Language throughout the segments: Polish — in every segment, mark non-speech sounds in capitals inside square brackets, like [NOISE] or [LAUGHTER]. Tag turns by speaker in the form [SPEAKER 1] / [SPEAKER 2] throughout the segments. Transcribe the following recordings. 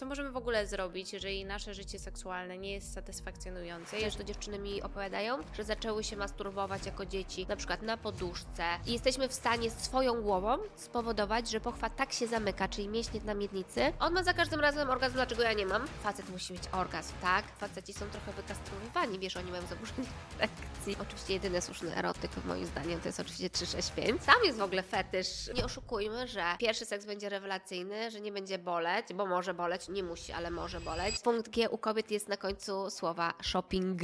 [SPEAKER 1] Co możemy w ogóle zrobić, jeżeli nasze życie seksualne nie jest satysfakcjonujące?
[SPEAKER 2] Też to dziewczyny mi opowiadają, że zaczęły się masturbować jako dzieci, na przykład na poduszce. I jesteśmy w stanie swoją głową spowodować, że pochwa tak się zamyka, czyli mięśnie na miednicy. On ma za każdym razem orgazm, dlaczego ja nie mam? Facet musi mieć orgazm, tak? Faceci są trochę wykastrowywani, wiesz, oni mają zaburzenie erekcji. Oczywiście jedyny słuszny erotyk, moim zdaniem, to jest oczywiście 365. Tam jest w ogóle fetysz. Nie oszukujmy, że pierwszy seks będzie rewelacyjny, że nie będzie boleć, bo może boleć, nie musi, ale może boleć. Punkt G u kobiet jest na końcu słowa shopping.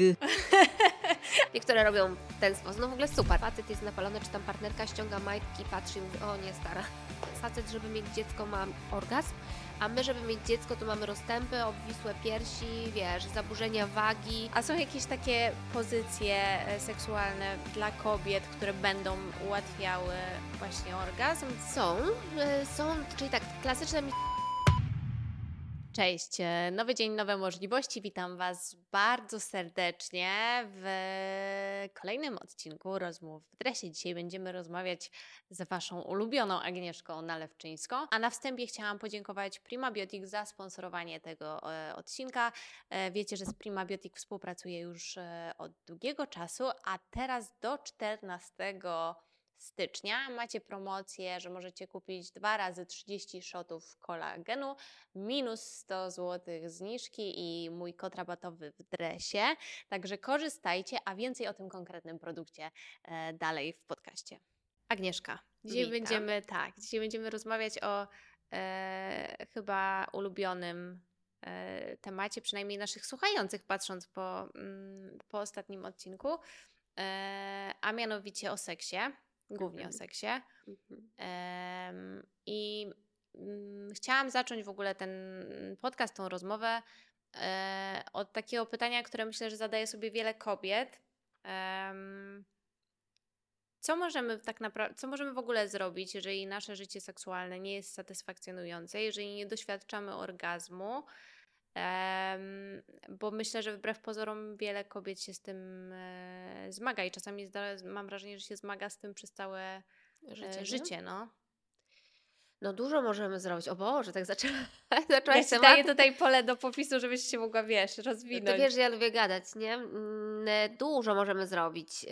[SPEAKER 2] [LAUGHS] Niektóre robią w ten sposób. No w ogóle super. Facet jest napalony, czy tam partnerka ściąga majtki, patrzy i mówi, o nie stara. Facet, żeby mieć dziecko ma orgazm, a my, żeby mieć dziecko, to mamy rozstępy, obwisłe piersi, wiesz, zaburzenia wagi.
[SPEAKER 1] A są jakieś takie pozycje e, seksualne dla kobiet, które będą ułatwiały właśnie orgazm?
[SPEAKER 2] Są, y, są, czyli tak, klasyczne mi-
[SPEAKER 1] Cześć, e, nowy dzień, nowe możliwości. Witam Was bardzo serdecznie w kolejnym odcinku rozmów w dresie. Dzisiaj będziemy rozmawiać z Waszą ulubioną Agnieszką Nalewczyńską. A na wstępie chciałam podziękować Primabiotic za sponsorowanie tego e, odcinka. E, Wiecie, że z Primabiotic współpracuję już od długiego czasu, a teraz do 14 stycznia macie promocję, że możecie kupić dwa razy 30 shotów kolagenu, minus 100 zł zniżki i mój kod rabatowy w dresie. Także korzystajcie, a więcej o tym konkretnym produkcie e, dalej w podcaście. Agnieszka, dzisiaj
[SPEAKER 2] Witam.
[SPEAKER 1] będziemy tak, dzisiaj będziemy rozmawiać o e, chyba ulubionym e, temacie, przynajmniej naszych słuchających, patrząc po, mm, po ostatnim odcinku, e, a mianowicie o seksie, głównie o
[SPEAKER 2] Mhm.
[SPEAKER 1] seksie. Em, I mm, chciałam zacząć w ogóle ten podcast, tą rozmowę e, od takiego pytania, które myślę, że zadaje sobie wiele kobiet. Em, co możemy tak naprawdę, co możemy w ogóle zrobić, jeżeli nasze życie seksualne nie jest satysfakcjonujące, jeżeli nie doświadczamy orgazmu? Bo myślę, że wbrew pozorom wiele kobiet się z tym e, zmaga i czasami mam wrażenie, że się zmaga z tym przez całe
[SPEAKER 2] Życie,
[SPEAKER 1] życie, życie no.
[SPEAKER 2] No dużo możemy zrobić. O Boże, tak zaczęła, [LAUGHS]
[SPEAKER 1] Ja
[SPEAKER 2] zaczęłaś
[SPEAKER 1] ci
[SPEAKER 2] temat.
[SPEAKER 1] daję tutaj pole do popisu, żebyś się mogła, wiesz, rozwinąć.
[SPEAKER 2] To wiesz, że ja lubię gadać, nie? Mm, Dużo możemy zrobić.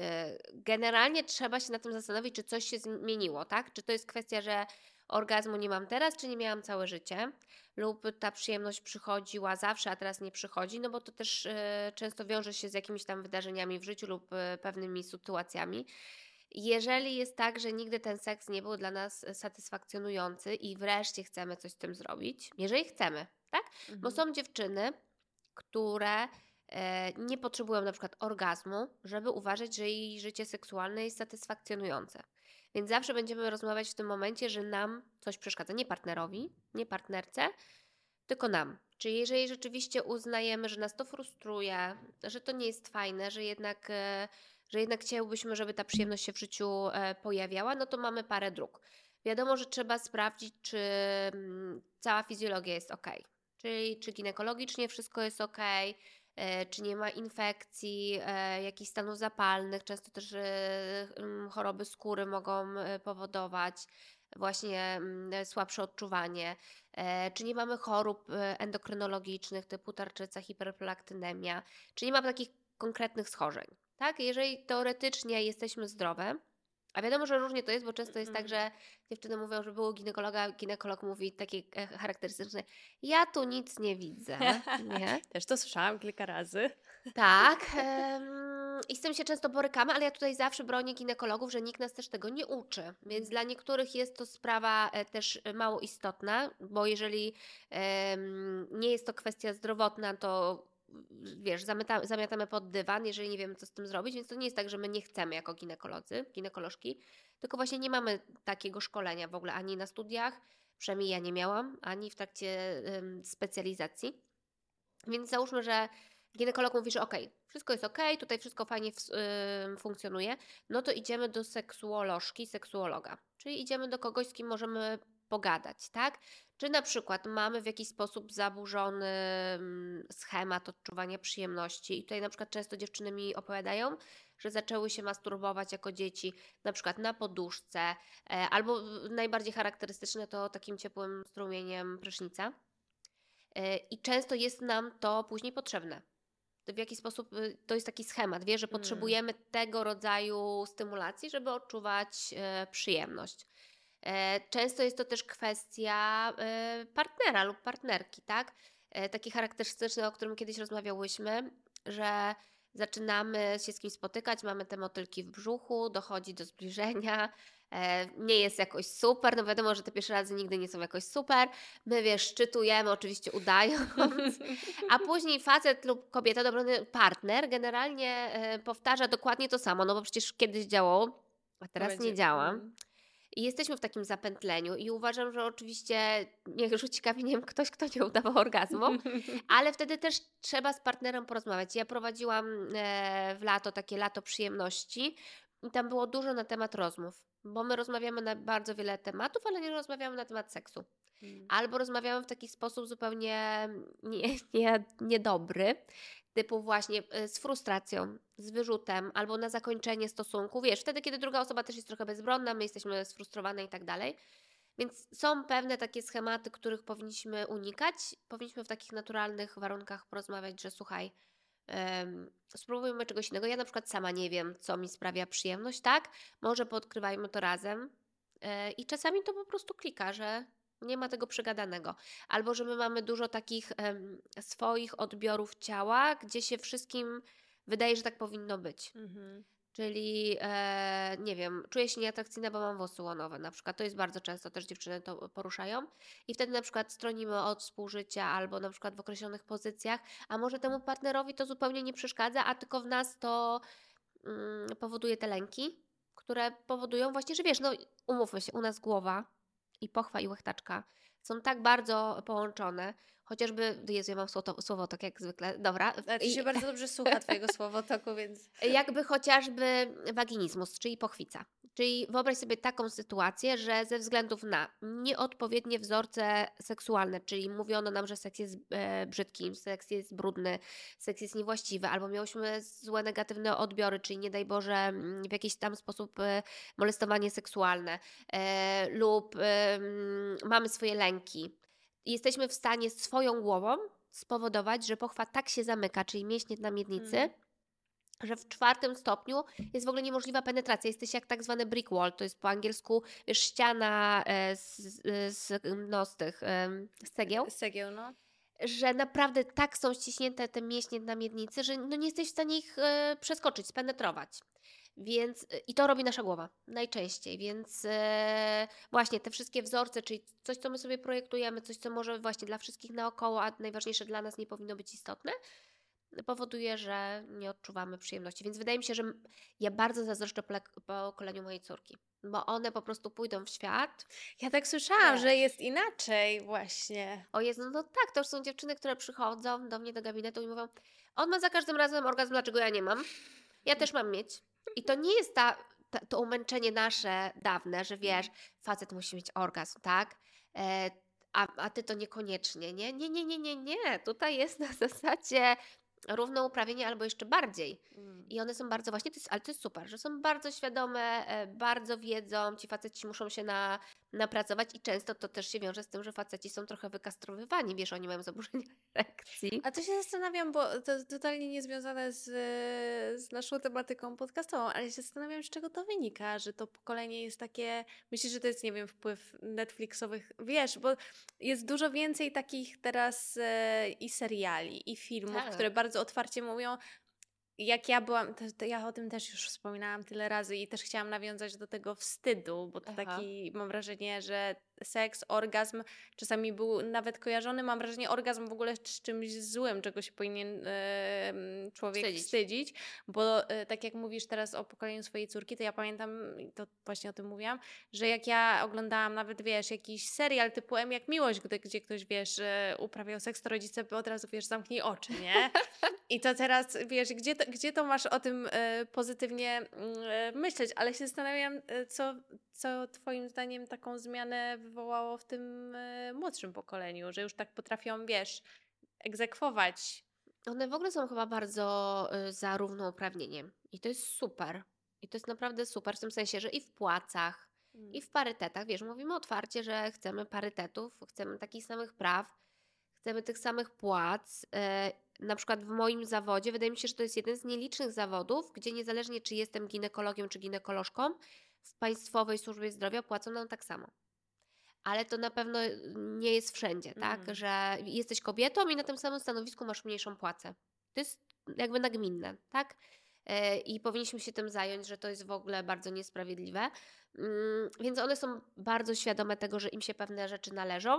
[SPEAKER 2] Generalnie trzeba się nad tym zastanowić, czy coś się zmieniło, tak? Czy to jest kwestia, że orgazmu nie mam teraz, czy nie miałam całe życie? Lub ta przyjemność przychodziła zawsze, a teraz nie przychodzi, no bo to też y, często wiąże się z jakimiś tam wydarzeniami w życiu lub y, pewnymi sytuacjami. Jeżeli jest tak, że nigdy ten seks nie był dla nas satysfakcjonujący i wreszcie chcemy coś z tym zrobić, jeżeli chcemy, tak?
[SPEAKER 1] Mhm.
[SPEAKER 2] Bo są dziewczyny, które e, nie potrzebują na przykład orgazmu, żeby uważać, że jej życie seksualne jest satysfakcjonujące. Więc zawsze będziemy rozmawiać w tym momencie, że nam coś przeszkadza. Nie partnerowi, nie partnerce, tylko nam. Czyli jeżeli rzeczywiście uznajemy, że nas to frustruje, że to nie jest fajne, że jednak, e, że jednak chciałbyśmy, żeby ta przyjemność się w życiu e, pojawiała, no to mamy parę dróg. Wiadomo, że trzeba sprawdzić, czy mm, cała fizjologia jest ok. Czyli czy ginekologicznie wszystko jest ok, czy nie ma infekcji, e, jakichś stanów zapalnych. Często też e, choroby skóry mogą e, powodować właśnie słabsze odczuwanie. E, Czy nie mamy chorób e, endokrynologicznych typu tarczyca, hiperprolaktynemia, czy nie mamy takich konkretnych schorzeń. Tak? Jeżeli teoretycznie jesteśmy zdrowe, a wiadomo, że różnie to jest, bo często jest tak, że dziewczyny mówią, że było ginekologa, ginekolog mówi takie e, charakterystyczne, ja tu nic nie widzę, nie? [LAUGHS]
[SPEAKER 1] Też to słyszałam kilka razy.
[SPEAKER 2] Tak. em, I z tym się często borykamy, ale ja tutaj zawsze bronię ginekologów, że nikt nas też tego nie uczy. Więc dla niektórych jest to sprawa e, też e, mało istotna, bo jeżeli em, nie jest to kwestia zdrowotna, to wiesz, zamyta, zamiatamy pod dywan, jeżeli nie wiemy, co z tym zrobić, więc to nie jest tak, że my nie chcemy jako ginekolodzy, ginekolożki, tylko właśnie nie mamy takiego szkolenia w ogóle ani na studiach, przynajmniej ja nie miałam, ani w trakcie em, specjalizacji. Więc załóżmy, że ginekolog mówi, że okej, wszystko jest okej, tutaj wszystko fajnie w, ym, funkcjonuje, no to idziemy do seksuolożki, seksuologa. Czyli idziemy do kogoś, z kim możemy pogadać, tak? Czy na przykład mamy w jakiś sposób zaburzony mm, schemat odczuwania przyjemności i tutaj na przykład często dziewczyny mi opowiadają, że zaczęły się masturbować jako dzieci, na przykład na poduszce, e, albo najbardziej charakterystyczne to takim ciepłym strumieniem prysznica. E, I często jest nam to później potrzebne. W jaki sposób y, to jest taki schemat, wie, że
[SPEAKER 1] Mm.
[SPEAKER 2] potrzebujemy tego rodzaju stymulacji, żeby odczuwać e, przyjemność. E, Często jest to też kwestia e, partnera lub partnerki, tak? E, Taki charakterystyczny, o którym kiedyś rozmawiałyśmy, że zaczynamy się z kimś spotykać, mamy te motylki w brzuchu, dochodzi do zbliżenia, nie jest jakoś super, no wiadomo, że te pierwsze razy nigdy nie są jakoś super, my wiesz, szczytujemy, oczywiście udając, [LAUGHS] a później facet lub kobieta, dobrany partner generalnie powtarza dokładnie to samo, no bo przecież kiedyś działało, a teraz nie
[SPEAKER 1] Będzie-
[SPEAKER 2] działa. I jesteśmy w takim zapętleniu i uważam, że oczywiście niech rzuci kamieniem [LAUGHS] ktoś, kto nie udawał orgazmu, [LAUGHS] ale wtedy też trzeba z partnerem porozmawiać. Ja prowadziłam e, w lato takie lato przyjemności i tam było dużo na temat rozmów, bo my rozmawiamy na bardzo wiele tematów, ale nie rozmawiamy na temat seksu.
[SPEAKER 1] Mm.
[SPEAKER 2] Albo rozmawiamy w taki sposób zupełnie nie, [LAUGHS] nie, niedobry, typu właśnie y, z frustracją, z wyrzutem, albo na zakończenie stosunku. Wiesz, wtedy, kiedy druga osoba też jest trochę bezbronna, my jesteśmy sfrustrowane i tak dalej. Więc są pewne takie schematy, których powinniśmy unikać. Powinniśmy w takich naturalnych warunkach porozmawiać, że słuchaj, spróbujmy czegoś innego. Ja na przykład sama nie wiem, co mi sprawia przyjemność, tak? Może podkrywajmy to razem. E, I czasami to po prostu klika, że nie ma tego przegadanego. Albo że my mamy dużo takich em, swoich odbiorów ciała, gdzie się wszystkim wydaje, że tak powinno być.
[SPEAKER 1] Mhm.
[SPEAKER 2] Czyli, e, nie wiem, czuję się nieatrakcyjna, bo mam włosy łonowe na przykład. To jest bardzo często, też dziewczyny to poruszają. I wtedy na przykład stronimy od współżycia albo na przykład w określonych pozycjach, a może temu partnerowi to zupełnie nie przeszkadza, a tylko w nas to mm, powoduje te lęki, które powodują właśnie, że wiesz, no umówmy się, u nas głowa i pochwa i łechtaczka są tak bardzo połączone, chociażby, Jezu, ja mam słowo, słowo tak jak zwykle, dobra.
[SPEAKER 1] Ale to
[SPEAKER 2] I-
[SPEAKER 1] się bardzo dobrze słucha Twojego słowotoku, więc... [LAUGHS]
[SPEAKER 2] jakby chociażby waginizmus, czyli pochwica. Czyli wyobraź sobie taką sytuację, że ze względów na nieodpowiednie wzorce seksualne, czyli mówiono nam, że seks jest e, brzydki, seks jest brudny, seks jest niewłaściwy, albo miałyśmy złe negatywne odbiory, czyli nie daj Boże mm, w jakiś tam sposób e, molestowanie seksualne e, lub mamy swoje lęki. Jesteśmy w stanie swoją głową spowodować, że pochwa tak się zamyka, czyli mięśnie na miednicy,
[SPEAKER 1] Mhm.
[SPEAKER 2] że w czwartym stopniu jest w ogóle niemożliwa penetracja. Jesteś jak tak zwany brick wall, to jest po angielsku wiesz, ściana e, z, z, no, z tych z cegieł,
[SPEAKER 1] Z cegieł, no.
[SPEAKER 2] że naprawdę tak są ściśnięte te mięśnie na miednicy, że no nie jesteś w stanie ich e, przeskoczyć, spenetrować. Więc e, i to robi nasza głowa najczęściej, więc e, właśnie te wszystkie wzorce, czyli coś, co my sobie projektujemy, coś, co może właśnie dla wszystkich naokoło, a najważniejsze dla nas nie powinno być istotne, powoduje, że nie odczuwamy przyjemności. Więc wydaje mi się, że ja bardzo zazdroszczę pokoleniu mojej córki, bo one po prostu pójdą w świat.
[SPEAKER 1] Ja tak słyszałam,
[SPEAKER 2] Nie.
[SPEAKER 1] że jest inaczej właśnie.
[SPEAKER 2] O Jezu, no tak, to już są dziewczyny, które przychodzą do mnie do gabinetu i mówią, on ma za każdym razem orgazm, dlaczego ja nie mam? Ja też mam mieć. I to nie jest ta, ta, to umęczenie nasze dawne, że wiesz, facet musi mieć orgazm, tak? E, a, a ty to niekoniecznie, nie? Nie, nie, nie, nie, nie. Tutaj jest na zasadzie równouprawnienie albo jeszcze bardziej.
[SPEAKER 1] Mm.
[SPEAKER 2] I one są bardzo właśnie, to jest, ale to jest super, że są bardzo świadome, e, bardzo wiedzą, ci faceci muszą się na, napracować i często to też się wiąże z tym, że faceci są trochę wykastrowywani, wiesz, oni mają zaburzenia [LAUGHS] erekcji.
[SPEAKER 1] A to się zastanawiam, bo to totalnie niezwiązane z, z naszą tematyką podcastową, ale się zastanawiam, z czego to wynika, że to pokolenie jest takie. Myślisz, że to jest, nie wiem, wpływ Netflixowych. Wiesz, bo jest dużo więcej takich teraz e, i seriali, i filmów,
[SPEAKER 2] Tak.
[SPEAKER 1] które bardzo otwarcie mówią. Jak ja byłam, to, to ja o tym też już wspominałam tyle razy i też chciałam nawiązać do tego wstydu, bo to
[SPEAKER 2] Aha.
[SPEAKER 1] taki, mam wrażenie, że seks, orgazm czasami był nawet kojarzony, mam wrażenie, orgazm w ogóle z czymś złym, czego się powinien człowiek
[SPEAKER 2] Wstydzić.
[SPEAKER 1] wstydzić, bo e, tak jak mówisz teraz o pokoleniu swojej córki, to ja pamiętam, to właśnie o tym mówiłam, że jak ja oglądałam nawet, wiesz, jakiś serial typu M jak Miłość, gdy, gdzie ktoś, wiesz, e, uprawiał seks, to rodzice by od razu, wiesz, zamknij oczy, nie? [LAUGHS] I to teraz, wiesz, gdzie to, gdzie to masz o tym e, pozytywnie mm, myśleć, ale się zastanawiam, co, co Twoim zdaniem taką zmianę wywołało w tym e, młodszym pokoleniu, że już tak potrafią, wiesz, egzekwować.
[SPEAKER 2] One w ogóle są chyba bardzo y, za równouprawnieniem i to jest super. I to jest naprawdę super w tym sensie, że i w płacach, i w parytetach, wiesz, mówimy otwarcie, że chcemy parytetów, chcemy takich samych praw, chcemy tych samych płac. E, na przykład w moim zawodzie, wydaje mi się, że to jest jeden z nielicznych zawodów, gdzie niezależnie czy jestem ginekologiem czy ginekolożką, w Państwowej Służbie Zdrowia płacą nam tak samo. Ale to na pewno nie jest wszędzie, tak?
[SPEAKER 1] Mhm.
[SPEAKER 2] Że jesteś kobietą i na tym samym stanowisku masz mniejszą płacę. To jest jakby nagminne, tak? E, I powinniśmy się tym zająć, że to jest w ogóle bardzo niesprawiedliwe. Mm, Więc one są bardzo świadome tego, że im się pewne rzeczy należą.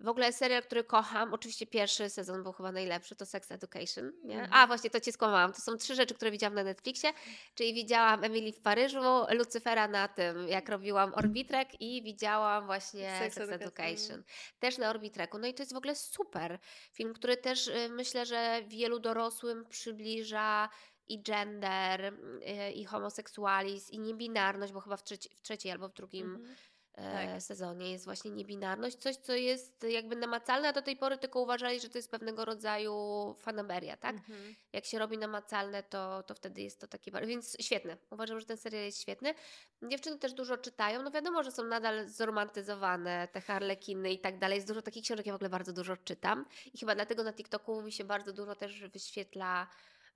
[SPEAKER 2] W ogóle serial, który kocham, oczywiście pierwszy sezon był chyba najlepszy, to Sex Education. Nie?
[SPEAKER 1] Mhm.
[SPEAKER 2] A właśnie, to Cię skłamałam. To są trzy rzeczy, które widziałam na Netflixie. Czyli widziałam Emily w Paryżu, Lucyfera na tym, jak robiłam Orbitrek i widziałam właśnie
[SPEAKER 1] Sex
[SPEAKER 2] Sex,
[SPEAKER 1] Education.
[SPEAKER 2] Education. Też na Orbitreku. No i to jest w ogóle super film, który też y, myślę, że wielu dorosłym przybliża i gender, y, i homoseksualizm, i niebinarność, bo chyba w, trzeci, w trzeciej albo w drugim
[SPEAKER 1] Mhm. Tak.
[SPEAKER 2] sezonie jest właśnie niebinarność. Coś, co jest jakby namacalne, a do tej pory tylko uważali, że to jest pewnego rodzaju fanaberia, tak?
[SPEAKER 1] Mhm.
[SPEAKER 2] jak się robi namacalne, to, to wtedy jest to takie. Więc świetne. Uważam, że ten serial jest świetny. Dziewczyny też dużo czytają. No wiadomo, że są nadal zromantyzowane, te harlekiny i tak dalej. Jest dużo takich książek, ja w ogóle bardzo dużo czytam. I chyba dlatego na TikToku mi się bardzo dużo też wyświetla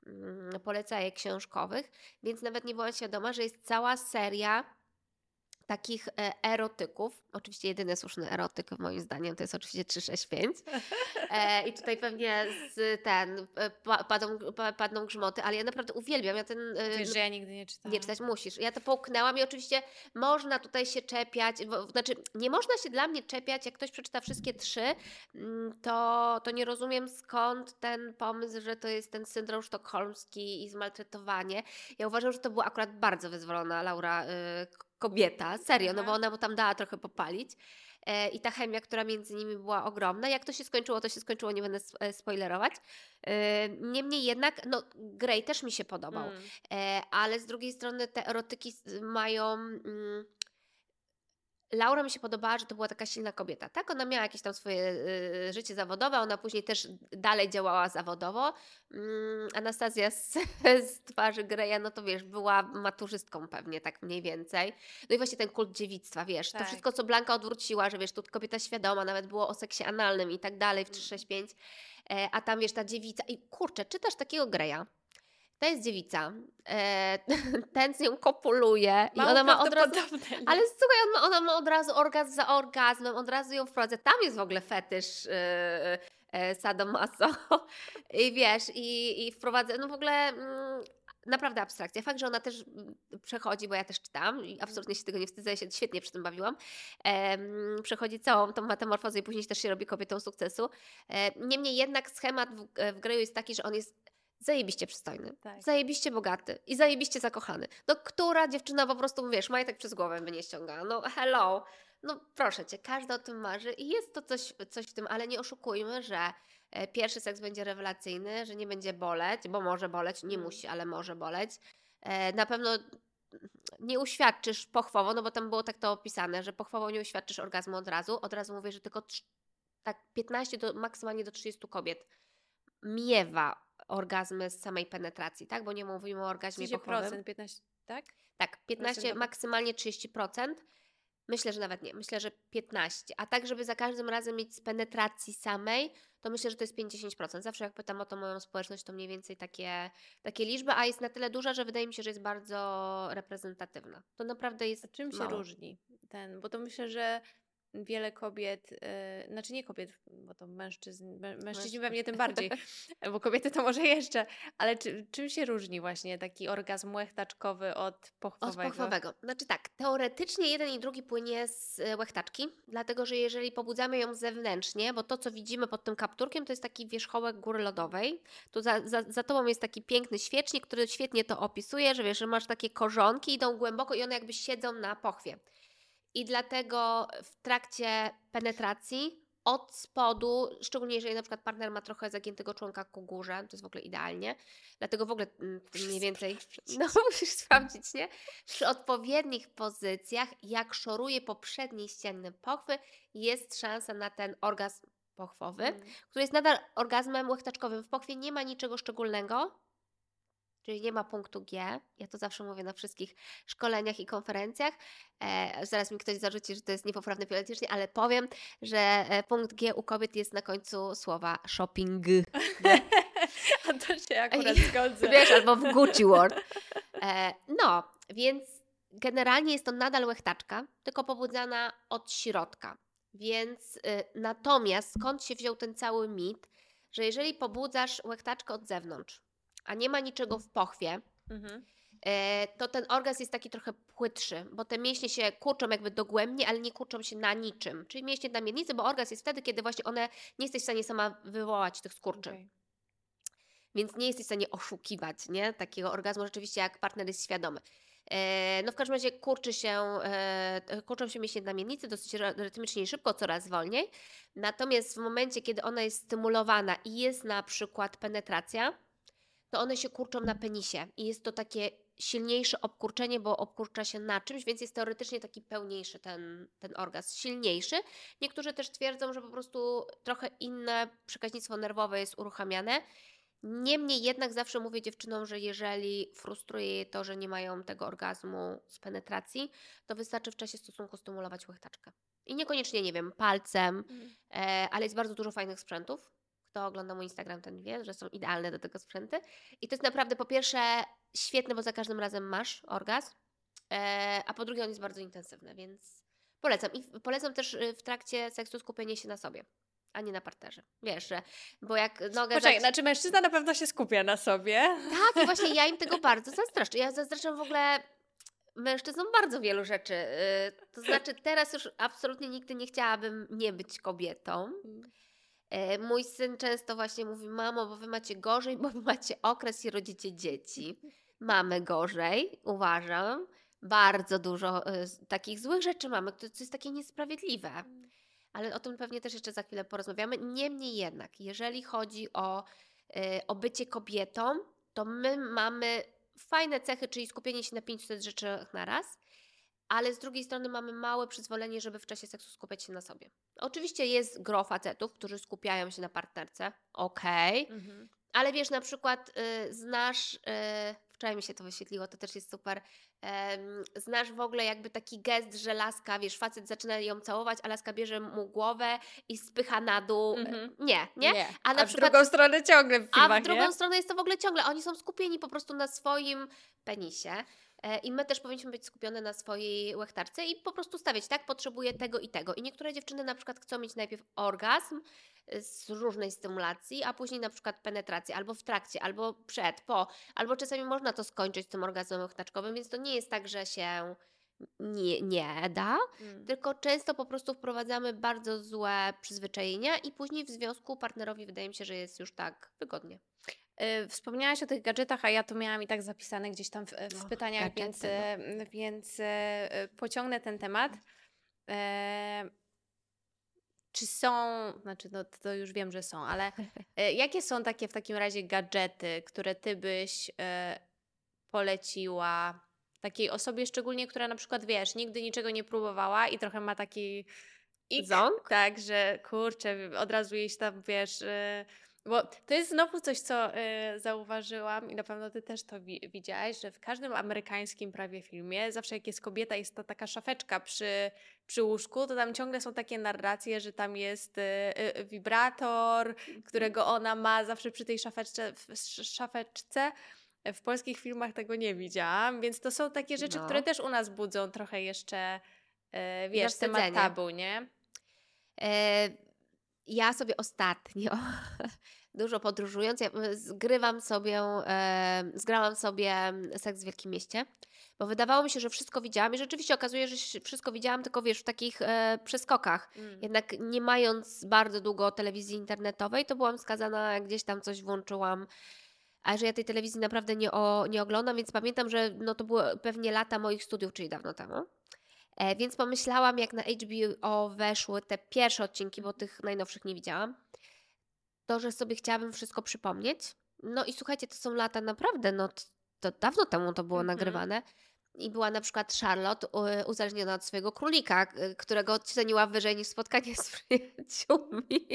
[SPEAKER 2] mm, polecajek książkowych. Więc nawet nie byłam świadoma, że jest cała seria takich e, erotyków. Oczywiście jedyny słuszny erotyk moim zdaniem to jest oczywiście 365. E, I tutaj pewnie z ten e, pa, padą, pa, padną grzmoty, ale ja naprawdę uwielbiam. Ja ten e,
[SPEAKER 1] Wiesz, że ja nigdy nie czytałam.
[SPEAKER 2] nie czytać musisz. Ja to połknęłam i oczywiście można tutaj się czepiać, bo, znaczy nie można się dla mnie czepiać, jak ktoś przeczyta wszystkie trzy, mm, to, to nie rozumiem skąd ten pomysł, że to jest ten syndrom sztokholmski i zmaltretowanie. Ja uważam, że to była akurat bardzo wyzwolona Laura y, kobieta, serio, no bo ona mu tam dała trochę popalić. E, I ta chemia, która między nimi była ogromna. Jak to się skończyło, to się skończyło, nie będę e, spoilerować. E, Niemniej jednak, no, Grey też mi się podobał.
[SPEAKER 1] Mm.
[SPEAKER 2] E, ale z drugiej strony te erotyki mają. Mm, Laura mi się podobała, że to była taka silna kobieta, tak? Ona miała jakieś tam swoje y, życie zawodowe, ona później też dalej działała zawodowo. Mm, Anastazja z, [LAUGHS] z twarzy Greya, no to wiesz, była maturzystką pewnie, tak mniej więcej. No i właśnie ten kult dziewictwa, wiesz, to
[SPEAKER 1] Tak.
[SPEAKER 2] wszystko, co Blanka odwróciła, że wiesz, tu kobieta świadoma, nawet było o seksie analnym i tak dalej w 365, e, a tam wiesz, ta dziewica i kurczę, czytasz takiego Greya, to jest dziewica, e, [LAUGHS] ten z nią kopuluje i
[SPEAKER 1] Mało
[SPEAKER 2] ona ma od razu... Ale słuchaj, on ma, ona ma od razu orgazm za orgazmem, od razu ją wprowadza. Tam jest w ogóle fetysz yy, yy, sadomaso. [LAUGHS] I wiesz, i, i wprowadza, no w ogóle mm, naprawdę abstrakcja. Fakt, że ona też mm, przechodzi, bo ja też czytam i absolutnie się tego nie wstydzę, ja się świetnie przy tym bawiłam. Przechodzi całą tą metamorfozę i później też się robi kobietą sukcesu. E, niemniej jednak schemat w, w Greju jest taki, że on jest zajebiście przystojny,
[SPEAKER 1] Tak.
[SPEAKER 2] zajebiście bogaty i zajebiście zakochany. No która dziewczyna po prostu, wiesz, majtek przez głowę by nie ściągała. No hello. No proszę Cię, każda o tym marzy i jest to coś, coś w tym, ale nie oszukujmy, że e, pierwszy seks będzie rewelacyjny, że nie będzie boleć, bo może boleć, nie
[SPEAKER 1] Mm.
[SPEAKER 2] musi, ale może boleć. E, Na pewno nie uświadczysz pochwowo, no bo tam było tak to opisane, że pochwowo nie uświadczysz orgazmu od razu. Od razu mówię, że tylko tak 15 do maksymalnie do 30 kobiet miewa orgazmy z samej penetracji, tak? Bo nie mówimy o orgazmie
[SPEAKER 1] 30%,
[SPEAKER 2] pochwowym.
[SPEAKER 1] 15, tak?
[SPEAKER 2] Tak, 15,
[SPEAKER 1] Procent.
[SPEAKER 2] maksymalnie 30%. Myślę, że nawet nie. Myślę, że 15. A tak, żeby za każdym razem mieć z penetracji samej, to myślę, że to jest 5-10%. Zawsze jak pytam o to moją społeczność, to mniej więcej takie, takie liczby, a jest na tyle duża, że wydaje mi się, że jest bardzo reprezentatywna. To naprawdę jest
[SPEAKER 1] A czym się
[SPEAKER 2] mało.
[SPEAKER 1] różni ten? Bo to myślę, że wiele kobiet, yy, znaczy nie kobiet, bo to mężczyzn, mę- mężczyźni pewnie tym bardziej, [LAUGHS] bo kobiety to może jeszcze, ale czy, czym się różni właśnie taki orgazm łechtaczkowy od
[SPEAKER 2] Od
[SPEAKER 1] pochwowego?
[SPEAKER 2] pochwowego. Znaczy tak, teoretycznie jeden i drugi płynie z e, łechtaczki, dlatego że jeżeli pobudzamy ją zewnętrznie, bo to co widzimy pod tym kapturkiem to jest taki wierzchołek góry lodowej, tu za, za, za tobą jest taki piękny świecznik, który świetnie to opisuje, że wiesz, że masz takie korzonki, idą głęboko i one jakby siedzą na pochwie. I dlatego w trakcie penetracji od spodu, szczególnie jeżeli na przykład partner ma trochę zagiętego członka ku górze, to jest w ogóle idealnie. Dlatego w ogóle mm, mniej więcej, [LAUGHS] no musisz sprawdzić, nie? Przy odpowiednich pozycjach, jak szoruje po przedniej ścianie pochwy, jest szansa na ten orgazm pochwowy,
[SPEAKER 1] Mm.
[SPEAKER 2] który jest nadal orgazmem łechtaczkowym. W pochwie nie ma niczego szczególnego, czyli nie ma punktu G. Ja to zawsze mówię na wszystkich szkoleniach i konferencjach. E, zaraz mi ktoś zarzuci, że to jest niepoprawne fonetycznie, ale powiem, że e, punkt G u kobiet jest na końcu słowa shopping. [LAUGHS]
[SPEAKER 1] A to się akurat zgodzę. [LAUGHS]
[SPEAKER 2] Wiesz, albo w Gucci World. E, no, więc generalnie jest to nadal łechtaczka, tylko pobudzana od środka. Więc y, natomiast skąd się wziął ten cały mit, że jeżeli pobudzasz łechtaczkę od zewnątrz, a nie ma niczego w pochwie,
[SPEAKER 1] Mhm.
[SPEAKER 2] e, to ten orgazm jest taki trochę płytszy, bo te mięśnie się kurczą jakby dogłębnie, ale nie kurczą się na niczym. Czyli mięśnie na miednicy, bo orgazm jest wtedy, kiedy właśnie one nie jesteś w stanie sama wywołać tych skurczy.
[SPEAKER 1] Okej.
[SPEAKER 2] Więc nie jesteś w stanie oszukiwać nie? takiego orgazmu rzeczywiście, jak partner jest świadomy. E, no w każdym razie kurczy się, e, kurczą się mięśnie namiennicy dosyć ry- rytmicznie i szybko, coraz wolniej. Natomiast w momencie, kiedy ona jest stymulowana i jest na przykład penetracja, to one się kurczą na penisie i jest to takie silniejsze obkurczenie, bo obkurcza się na czymś, więc jest teoretycznie taki pełniejszy ten, ten orgazm, silniejszy. Niektórzy też twierdzą, że po prostu trochę inne przekaźnictwo nerwowe jest uruchamiane. Niemniej jednak zawsze mówię dziewczynom, że jeżeli frustruje je to, że nie mają tego orgazmu z penetracji, to wystarczy w czasie stosunku stymulować łechtaczkę. I niekoniecznie, nie wiem, palcem, e, ale jest bardzo dużo fajnych sprzętów. Kto ogląda mój Instagram, ten wie, że są idealne do tego sprzęty. I to jest naprawdę po pierwsze świetne, bo za każdym razem masz orgazm, e, a po drugie on jest bardzo intensywny, więc polecam. I polecam też y, w trakcie seksu skupienie się na sobie, a nie na partnerze. Wiesz, że, bo jak nogę...
[SPEAKER 1] Poczekaj,
[SPEAKER 2] zac-
[SPEAKER 1] znaczy mężczyzna na pewno się skupia na sobie.
[SPEAKER 2] tak, i właśnie ja im tego [LAUGHS] bardzo zazdroszczę. Ja zazdroszczę w ogóle mężczyznom bardzo wielu rzeczy. Yy, To znaczy, teraz już absolutnie nigdy nie chciałabym nie być kobietą. Yy, Mój syn często właśnie mówi: Mamo, bo wy macie gorzej, bo wy macie okres i rodzicie dzieci. Mamy gorzej, uważam. Bardzo dużo z- takich złych rzeczy mamy, co jest takie niesprawiedliwe. Ale o tym pewnie też jeszcze za chwilę porozmawiamy. Niemniej jednak, jeżeli chodzi o, y, o bycie kobietą, to my mamy fajne cechy, czyli skupienie się na 500 rzeczach na raz, ale z drugiej strony mamy małe przyzwolenie, żeby w czasie seksu skupiać się na sobie. Oczywiście jest gro facetów, którzy skupiają się na partnerce, okej,
[SPEAKER 1] Mhm.
[SPEAKER 2] ale wiesz, na przykład y, znasz, y, wczoraj mi się to wyświetliło, to też jest super, em, znasz w ogóle jakby taki gest, że laska, wiesz, facet zaczyna ją całować, a laska bierze mu głowę i spycha na dół.
[SPEAKER 1] Mhm.
[SPEAKER 2] Nie, nie?
[SPEAKER 1] A,
[SPEAKER 2] A na
[SPEAKER 1] w
[SPEAKER 2] przykład-
[SPEAKER 1] drugą stronę ciągle w
[SPEAKER 2] A
[SPEAKER 1] filmach,
[SPEAKER 2] w drugą
[SPEAKER 1] nie?
[SPEAKER 2] stronę jest to w ogóle ciągle, oni są skupieni po prostu na swoim penisie. E, I my też powinniśmy być skupione na swojej łechtarce i po prostu stawiać, tak, potrzebuję tego i tego. I niektóre dziewczyny na przykład chcą mieć najpierw orgazm y, z różnej stymulacji, a później na przykład penetrację, albo w trakcie, albo przed, po, albo czasami można to skończyć tym orgazmem łechtaczkowym, więc to nie jest tak, że się nie, nie da,
[SPEAKER 1] Mm.
[SPEAKER 2] tylko często po prostu wprowadzamy bardzo złe przyzwyczajenia i później w związku partnerowi wydaje mi się, że jest już tak wygodnie.
[SPEAKER 1] Y, Wspomniałaś o tych gadżetach, a ja to miałam i tak zapisane gdzieś tam w, w
[SPEAKER 2] Och,
[SPEAKER 1] pytaniach,
[SPEAKER 2] gadżety,
[SPEAKER 1] więc, e, więc e, e, pociągnę ten temat. E, Czy są, znaczy no, to już wiem, że są, ale e, jakie są takie w takim razie gadżety, które ty byś e, poleciła takiej osobie, szczególnie która na przykład, wiesz, nigdy niczego nie próbowała i trochę ma taki ik, tak, że kurczę, od razu jej się tam, wiesz, e, bo to jest znowu coś, co e, zauważyłam i na pewno ty też to wi- widziałaś, że w każdym amerykańskim prawie filmie, zawsze jak jest kobieta, jest to taka szafeczka przy, przy łóżku, to tam ciągle są takie narracje, że tam jest e, e, wibrator, którego ona ma zawsze przy tej szafeczce, w sz- szafeczce. W polskich filmach tego nie widziałam, więc to są takie rzeczy,
[SPEAKER 2] No.
[SPEAKER 1] które też u nas budzą trochę jeszcze, e, wiesz, temat
[SPEAKER 2] Zawstydzenie.
[SPEAKER 1] tabu, nie?
[SPEAKER 2] E, ja sobie ostatnio, [LAUGHS] dużo podróżując, ja e, zgrywam sobie, e, zgrałam sobie seks w Wielkim Mieście, bo wydawało mi się, że wszystko widziałam i rzeczywiście okazuje, że się- wszystko widziałam, tylko wiesz, w takich e, przeskokach.
[SPEAKER 1] Mm.
[SPEAKER 2] Jednak nie mając bardzo długo telewizji internetowej, to byłam skazana, gdzieś tam coś włączyłam. A że ja tej telewizji naprawdę nie, o, nie oglądam, więc pamiętam, że no to były pewnie lata moich studiów, czyli dawno temu. E, więc pomyślałam, jak na HBO weszły te pierwsze odcinki, bo tych najnowszych nie widziałam, to, że sobie chciałabym wszystko przypomnieć. No i słuchajcie, to są lata naprawdę, no to, dawno temu to było
[SPEAKER 1] Mhm.
[SPEAKER 2] nagrywane. I była na przykład Charlotte uzależniona od swojego królika, k- którego ceniła wyżej niż spotkanie z [LAUGHS] przyjaciółmi.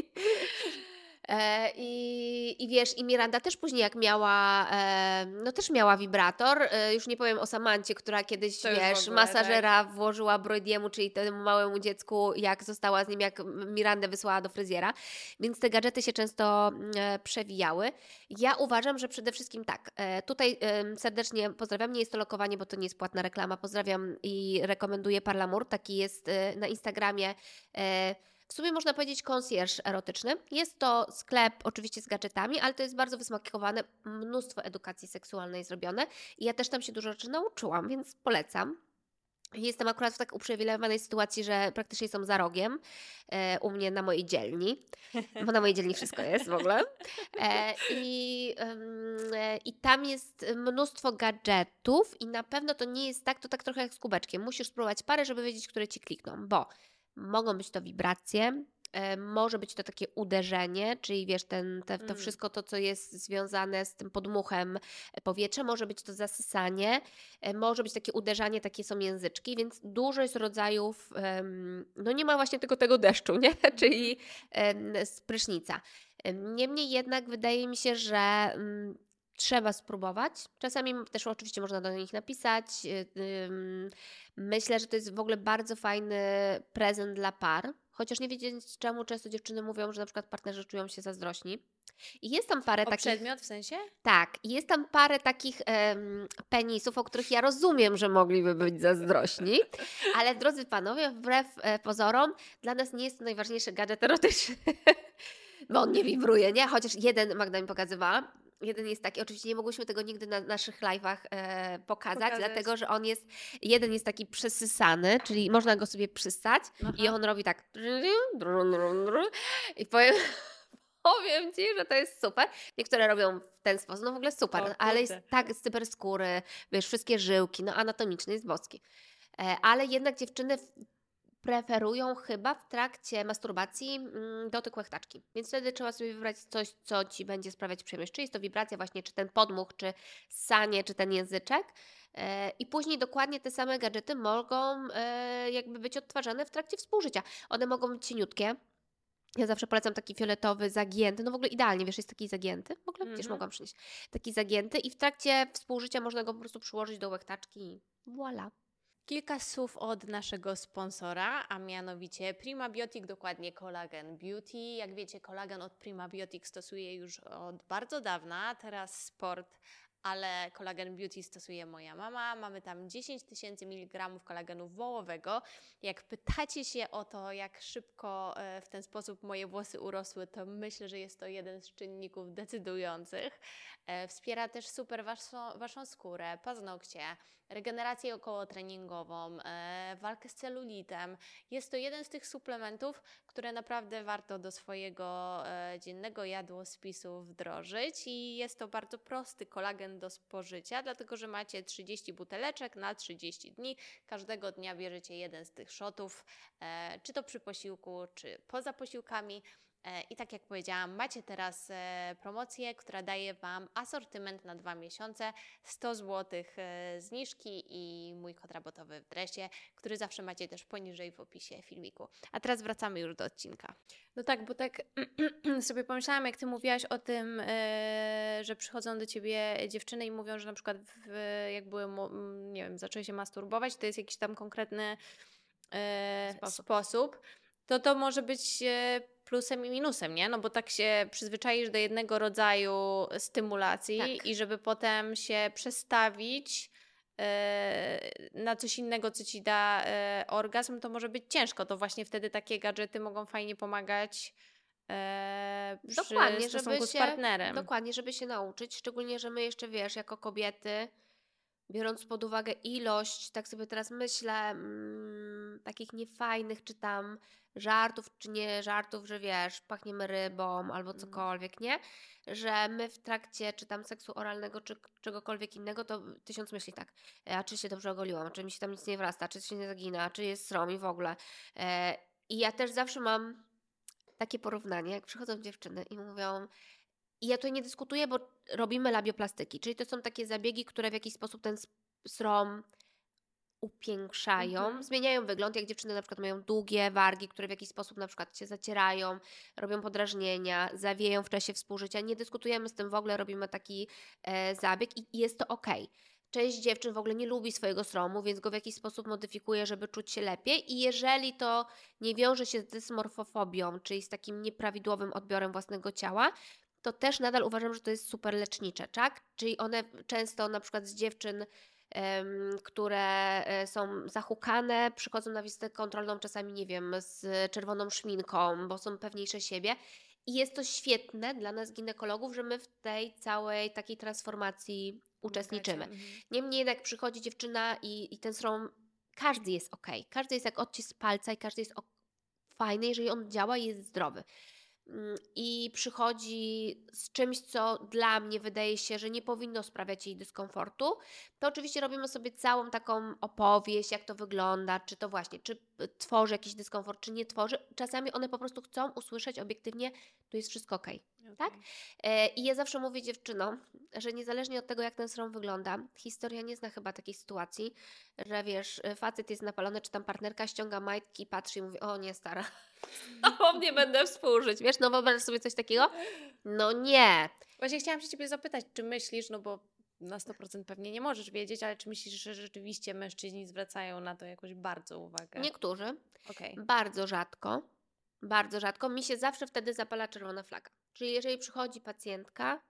[SPEAKER 2] E, i, I wiesz, i Miranda też później jak miała, e, no też miała wibrator, e, już nie powiem o Samancie, która kiedyś,
[SPEAKER 1] To
[SPEAKER 2] wiesz,
[SPEAKER 1] ogóle,
[SPEAKER 2] masażera włożyła Broidiemu, czyli temu małemu dziecku, jak została z nim, jak Mirandę wysłała do fryzjera, więc te gadżety się często mm, przewijały. Ja uważam, że przede wszystkim tak, tutaj serdecznie pozdrawiam, nie jest to lokowanie, bo to nie jest płatna reklama, pozdrawiam i rekomenduję Parlamur, taki jest na Instagramie, w sumie można powiedzieć concierge erotyczny. Jest to sklep oczywiście z gadżetami, ale to jest bardzo wysmakowane, mnóstwo edukacji seksualnej zrobione i ja też tam się dużo rzeczy nauczyłam, więc polecam. Jestem akurat w tak uprzywilejowanej sytuacji, że praktycznie są za rogiem e, u mnie na mojej dzielni, bo na mojej dzielni wszystko jest w ogóle. E, i, e, I tam jest mnóstwo gadżetów i na pewno to nie jest tak, to tak trochę jak z kubeczkiem. Musisz spróbować parę, żeby wiedzieć, które Ci klikną, bo mogą być to wibracje, e, może być to takie uderzenie, czyli wiesz, ten, te, to
[SPEAKER 1] Mm.
[SPEAKER 2] wszystko to, co jest związane z tym podmuchem e, powietrza, może być to zasysanie, e, może być takie uderzanie, takie są języczki, więc dużo jest rodzajów, no nie ma właśnie tylko tego deszczu, nie? [LAUGHS] czyli z prysznica. Em, Niemniej jednak wydaje mi się, że mm, trzeba spróbować. Czasami też oczywiście można do nich napisać. y, Myślę, że to jest w ogóle bardzo fajny prezent dla par, chociaż nie wiedzieć czemu często dziewczyny mówią, że na przykład partnerzy czują się zazdrośni. I jest tam parę
[SPEAKER 1] O
[SPEAKER 2] takich.
[SPEAKER 1] przedmiot w sensie?
[SPEAKER 2] Tak, i jest tam parę takich em, penisów, o których ja rozumiem, że mogliby być zazdrośni, [LAUGHS] ale drodzy panowie, wbrew e, pozorom, dla nas nie jest to najważniejszy gadżet erotyczny, [LAUGHS] bo on nie wibruje, nie? Chociaż jeden Magda mi pokazywała. Jeden jest taki, oczywiście nie mogłyśmy tego nigdy na naszych live'ach e, pokazać,
[SPEAKER 1] Pokazać.
[SPEAKER 2] dlatego że on jest, jeden jest taki przesysany, czyli można go sobie przystać i
[SPEAKER 1] Aha.
[SPEAKER 2] on robi tak i powiem, [LAUGHS] powiem Ci, że to jest super. Niektóre robią w ten sposób, no w ogóle super,
[SPEAKER 1] O
[SPEAKER 2] ale jest tak super skóry, wiesz, wszystkie żyłki, no anatomiczny jest boski. E, ale jednak dziewczyny preferują chyba w trakcie masturbacji mm, dotyk łechtaczki. Więc wtedy trzeba sobie wybrać coś, co Ci będzie sprawiać przyjemność. Czy jest to wibracja właśnie, czy ten podmuch, czy sanie, czy ten języczek. E, I później dokładnie te same gadżety mogą e, jakby być odtwarzane w trakcie współżycia. One mogą być cieniutkie. Ja zawsze polecam taki fioletowy, zagięty, no w ogóle idealnie, wiesz, jest taki zagięty, w ogóle gdzieś
[SPEAKER 1] Mhm.
[SPEAKER 2] mogłam przynieść, taki zagięty i w trakcie współżycia można go po prostu przyłożyć do łechtaczki i voilà.
[SPEAKER 1] Kilka słów od naszego sponsora, a mianowicie Prima Biotic, dokładnie Collagen Beauty. Jak wiecie, kolagen od Prima Biotic stosuję już od bardzo dawna, teraz sport, ale Collagen Beauty stosuje moja mama. Mamy tam 10 tysięcy mg kolagenu wołowego. Jak pytacie się o to, jak szybko e, w ten sposób moje włosy urosły, to myślę, że jest to jeden z czynników decydujących. E, Wspiera też super waszą, waszą skórę, paznokcie, regenerację okołotreningową, e, walkę z celulitem. Jest to jeden z tych suplementów, które naprawdę warto do swojego e, dziennego jadłospisu wdrożyć i jest to bardzo prosty kolagen do spożycia, dlatego że macie 30 buteleczek na 30 dni. Każdego dnia bierzecie jeden z tych shotów, e, czy to przy posiłku, czy poza posiłkami. E, I tak jak powiedziałam, macie teraz e, promocję, która daje Wam asortyment na dwa miesiące, 100 zł e, zniżki i mój kod rabotowy w dresie, który zawsze macie też poniżej w opisie filmiku. A teraz wracamy już do odcinka. No tak, bo tak [CLEARS THROAT] sobie pomyślałam, jak Ty mówiłaś o tym, że przychodzą do Ciebie dziewczyny i mówią, że na przykład w, jak były, nie wiem, zaczęły się masturbować, to jest jakiś tam konkretny
[SPEAKER 2] Sposób.
[SPEAKER 1] sposób to to może być plusem i minusem, nie? No bo tak się przyzwyczaisz do jednego rodzaju stymulacji
[SPEAKER 2] Tak.
[SPEAKER 1] i żeby potem się przestawić e, na coś innego, co ci da e, orgazm, to może być ciężko. To właśnie wtedy takie gadżety mogą fajnie pomagać e, przy
[SPEAKER 2] Dokładnie, żeby
[SPEAKER 1] stosunku z
[SPEAKER 2] się-
[SPEAKER 1] partnerem.
[SPEAKER 2] Dokładnie, żeby się nauczyć, szczególnie, że my jeszcze, wiesz, jako kobiety, biorąc pod uwagę ilość, tak sobie teraz myślę, mm, takich niefajnych, czy tam żartów, czy nie żartów, że wiesz, pachniemy rybą albo
[SPEAKER 1] Mhm.
[SPEAKER 2] cokolwiek, nie? Że my w trakcie, czy tam seksu oralnego, czy czegokolwiek innego, to tysiąc myśli tak, e, a czy się dobrze ogoliłam, czy mi się tam nic nie wrasta, czy się nie zagina, czy jest srom i w ogóle. E, I ja też zawsze mam takie porównanie, jak przychodzą dziewczyny i mówią, i ja tutaj nie dyskutuję, bo robimy labioplastyki, czyli to są takie zabiegi, które w jakiś sposób ten srom upiększają,
[SPEAKER 1] Mhm.
[SPEAKER 2] zmieniają wygląd, jak dziewczyny na przykład mają długie wargi, które w jakiś sposób na przykład się zacierają, robią podrażnienia, zawieją w czasie współżycia. Nie dyskutujemy z tym w ogóle, robimy taki e, zabieg i i jest to ok. Część dziewczyn w ogóle nie lubi swojego sromu, więc go w jakiś sposób modyfikuje, żeby czuć się lepiej. I jeżeli to nie wiąże się z dysmorfofobią, czyli z takim nieprawidłowym odbiorem własnego ciała, to też nadal uważam, że to jest super lecznicze, tak? Czyli one często na przykład z dziewczyn, które e, są zahukane, przychodzą na wizytę kontrolną czasami, nie wiem, z czerwoną szminką, bo są pewniejsze siebie. I jest to świetne dla nas ginekologów, że my w tej całej takiej transformacji uczestniczymy.
[SPEAKER 1] Mhm.
[SPEAKER 2] Niemniej jednak przychodzi dziewczyna i, i ten srom, każdy jest ok. Każdy jest jak odcisk palca i każdy jest ok, fajny, jeżeli on działa i jest zdrowy. Mm, I przychodzi z czymś, co dla mnie wydaje się, że nie powinno sprawiać jej dyskomfortu, to oczywiście robimy sobie całą taką opowieść, jak to wygląda, czy to właśnie, czy tworzy jakiś dyskomfort, czy nie tworzy. Czasami one po prostu chcą usłyszeć obiektywnie, tu jest wszystko ok. Tak?
[SPEAKER 1] Okej.
[SPEAKER 2] E, I ja zawsze mówię dziewczynom, że niezależnie od tego, jak ten srom wygląda, historia nie zna chyba takiej sytuacji, że wiesz, e, facet jest napalony, czy tam partnerka ściąga majtki, patrzy i mówi, o nie, stara, [LAUGHS] o mnie będę współżyć. Wiesz, no wyobraź sobie coś takiego? No nie.
[SPEAKER 1] Właśnie chciałam się Ciebie zapytać, czy myślisz, no bo na 100% pewnie nie możesz wiedzieć, ale czy myślisz, że rzeczywiście mężczyźni zwracają na to jakoś bardzo uwagę?
[SPEAKER 2] Niektórzy,
[SPEAKER 1] Okej.
[SPEAKER 2] bardzo rzadko, bardzo rzadko, mi się zawsze wtedy zapala czerwona flaga. Czyli jeżeli przychodzi pacjentka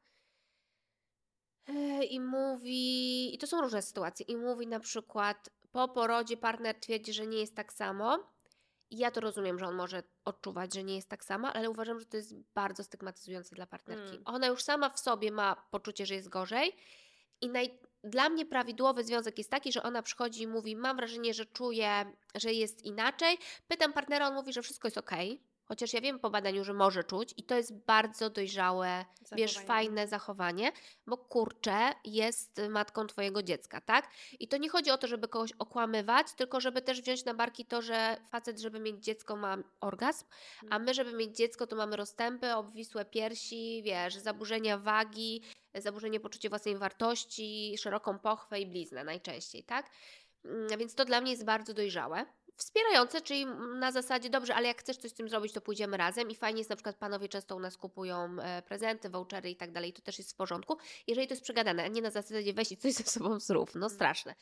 [SPEAKER 2] e, i mówi, i to są różne sytuacje, i mówi na przykład po porodzie partner twierdzi, że nie jest tak samo, i ja to rozumiem, że on może odczuwać, że nie jest tak samo, ale uważam, że to jest bardzo stygmatyzujące dla partnerki.
[SPEAKER 1] Mm.
[SPEAKER 2] Ona już sama w sobie ma poczucie, że jest gorzej i naj... dla mnie prawidłowy związek jest taki, że ona przychodzi i mówi, mam wrażenie, że czuję, że jest inaczej. Pytam partnera, on mówi, że wszystko jest ok. Chociaż ja wiem po badaniu, że może czuć i to jest bardzo dojrzałe, wiesz,
[SPEAKER 1] Zachowanie.
[SPEAKER 2] fajne zachowanie, bo kurczę, jest matką twojego dziecka, tak? I to nie chodzi o to, żeby kogoś okłamywać, tylko żeby też wziąć na barki to, że facet, żeby mieć dziecko, ma orgazm, a
[SPEAKER 1] Mhm.
[SPEAKER 2] my, żeby mieć dziecko, to mamy rozstępy, obwisłe piersi, wiesz, zaburzenia wagi, zaburzenie poczucia własnej wartości, szeroką pochwę i bliznę najczęściej, tak? Mm, Więc to dla mnie jest bardzo dojrzałe. Wspierające, czyli na zasadzie, dobrze, ale jak chcesz coś z tym zrobić, to pójdziemy razem i fajnie jest, na przykład panowie często u nas kupują e, prezenty, vouchery i tak dalej, to też jest w porządku, jeżeli to jest przegadane, a nie na zasadzie weź i coś ze sobą zrób, no
[SPEAKER 1] Mm.
[SPEAKER 2] straszne.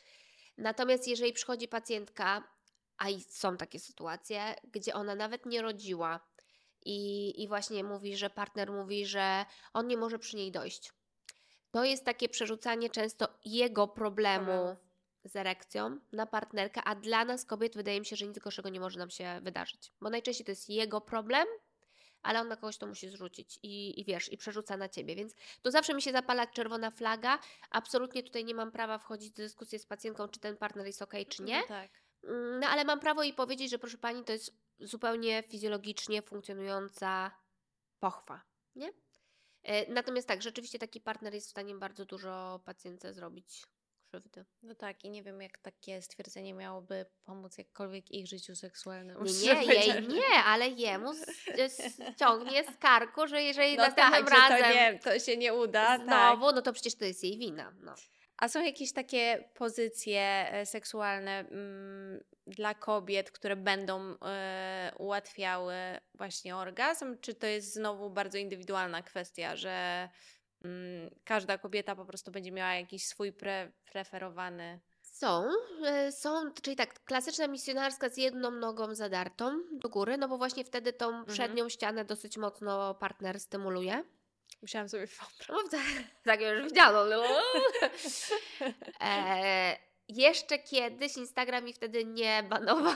[SPEAKER 2] Natomiast jeżeli przychodzi pacjentka, a i są takie sytuacje, gdzie ona nawet nie rodziła i, i właśnie mówi, że partner mówi, że on nie może przy niej dojść. To jest takie przerzucanie często jego problemu
[SPEAKER 1] Problemów.
[SPEAKER 2] z erekcją na partnerkę, a dla nas kobiet wydaje mi się, że nic gorszego nie może nam się wydarzyć. Bo najczęściej to jest jego problem, ale on na kogoś to musi zrzucić i, i wiesz, i przerzuca na ciebie. Więc to zawsze mi się zapala czerwona flaga. Absolutnie tutaj nie mam prawa wchodzić w dyskusję z pacjentką, czy ten partner jest ok, czy nie.
[SPEAKER 1] No tak.
[SPEAKER 2] Mm, No ale mam prawo jej powiedzieć, że proszę pani, to jest zupełnie fizjologicznie funkcjonująca pochwa, nie? E, Natomiast tak, rzeczywiście taki partner jest w stanie bardzo dużo pacjentce zrobić krzywdy.
[SPEAKER 1] No tak, i nie wiem, jak takie stwierdzenie miałoby pomóc jakkolwiek ich życiu seksualnemu. [LAUGHS]
[SPEAKER 2] Nie, nie, jej nie, ale jemu ściągnie z karku, że jeżeli
[SPEAKER 1] No
[SPEAKER 2] następnym
[SPEAKER 1] tak,
[SPEAKER 2] razem
[SPEAKER 1] to, nie, to się nie uda. tak.
[SPEAKER 2] znowu, no to przecież to jest jej wina. No.
[SPEAKER 1] A są jakieś takie pozycje e, seksualne mm, dla kobiet, które będą e, ułatwiały właśnie orgazm? Czy to jest znowu bardzo indywidualna kwestia, że mm, każda kobieta po prostu będzie miała jakiś swój pre, preferowany.
[SPEAKER 2] Są, e, są, czyli tak, klasyczna misjonarska z jedną nogą zadartą do góry, no bo właśnie wtedy tą przednią ścianę dosyć mocno partner stymuluje.
[SPEAKER 1] Musiałam sobie wyobrazić.
[SPEAKER 2] No, tak, [LAUGHS] tak już widziano. No. [LAUGHS] E, jeszcze kiedyś Instagram mi wtedy nie banował.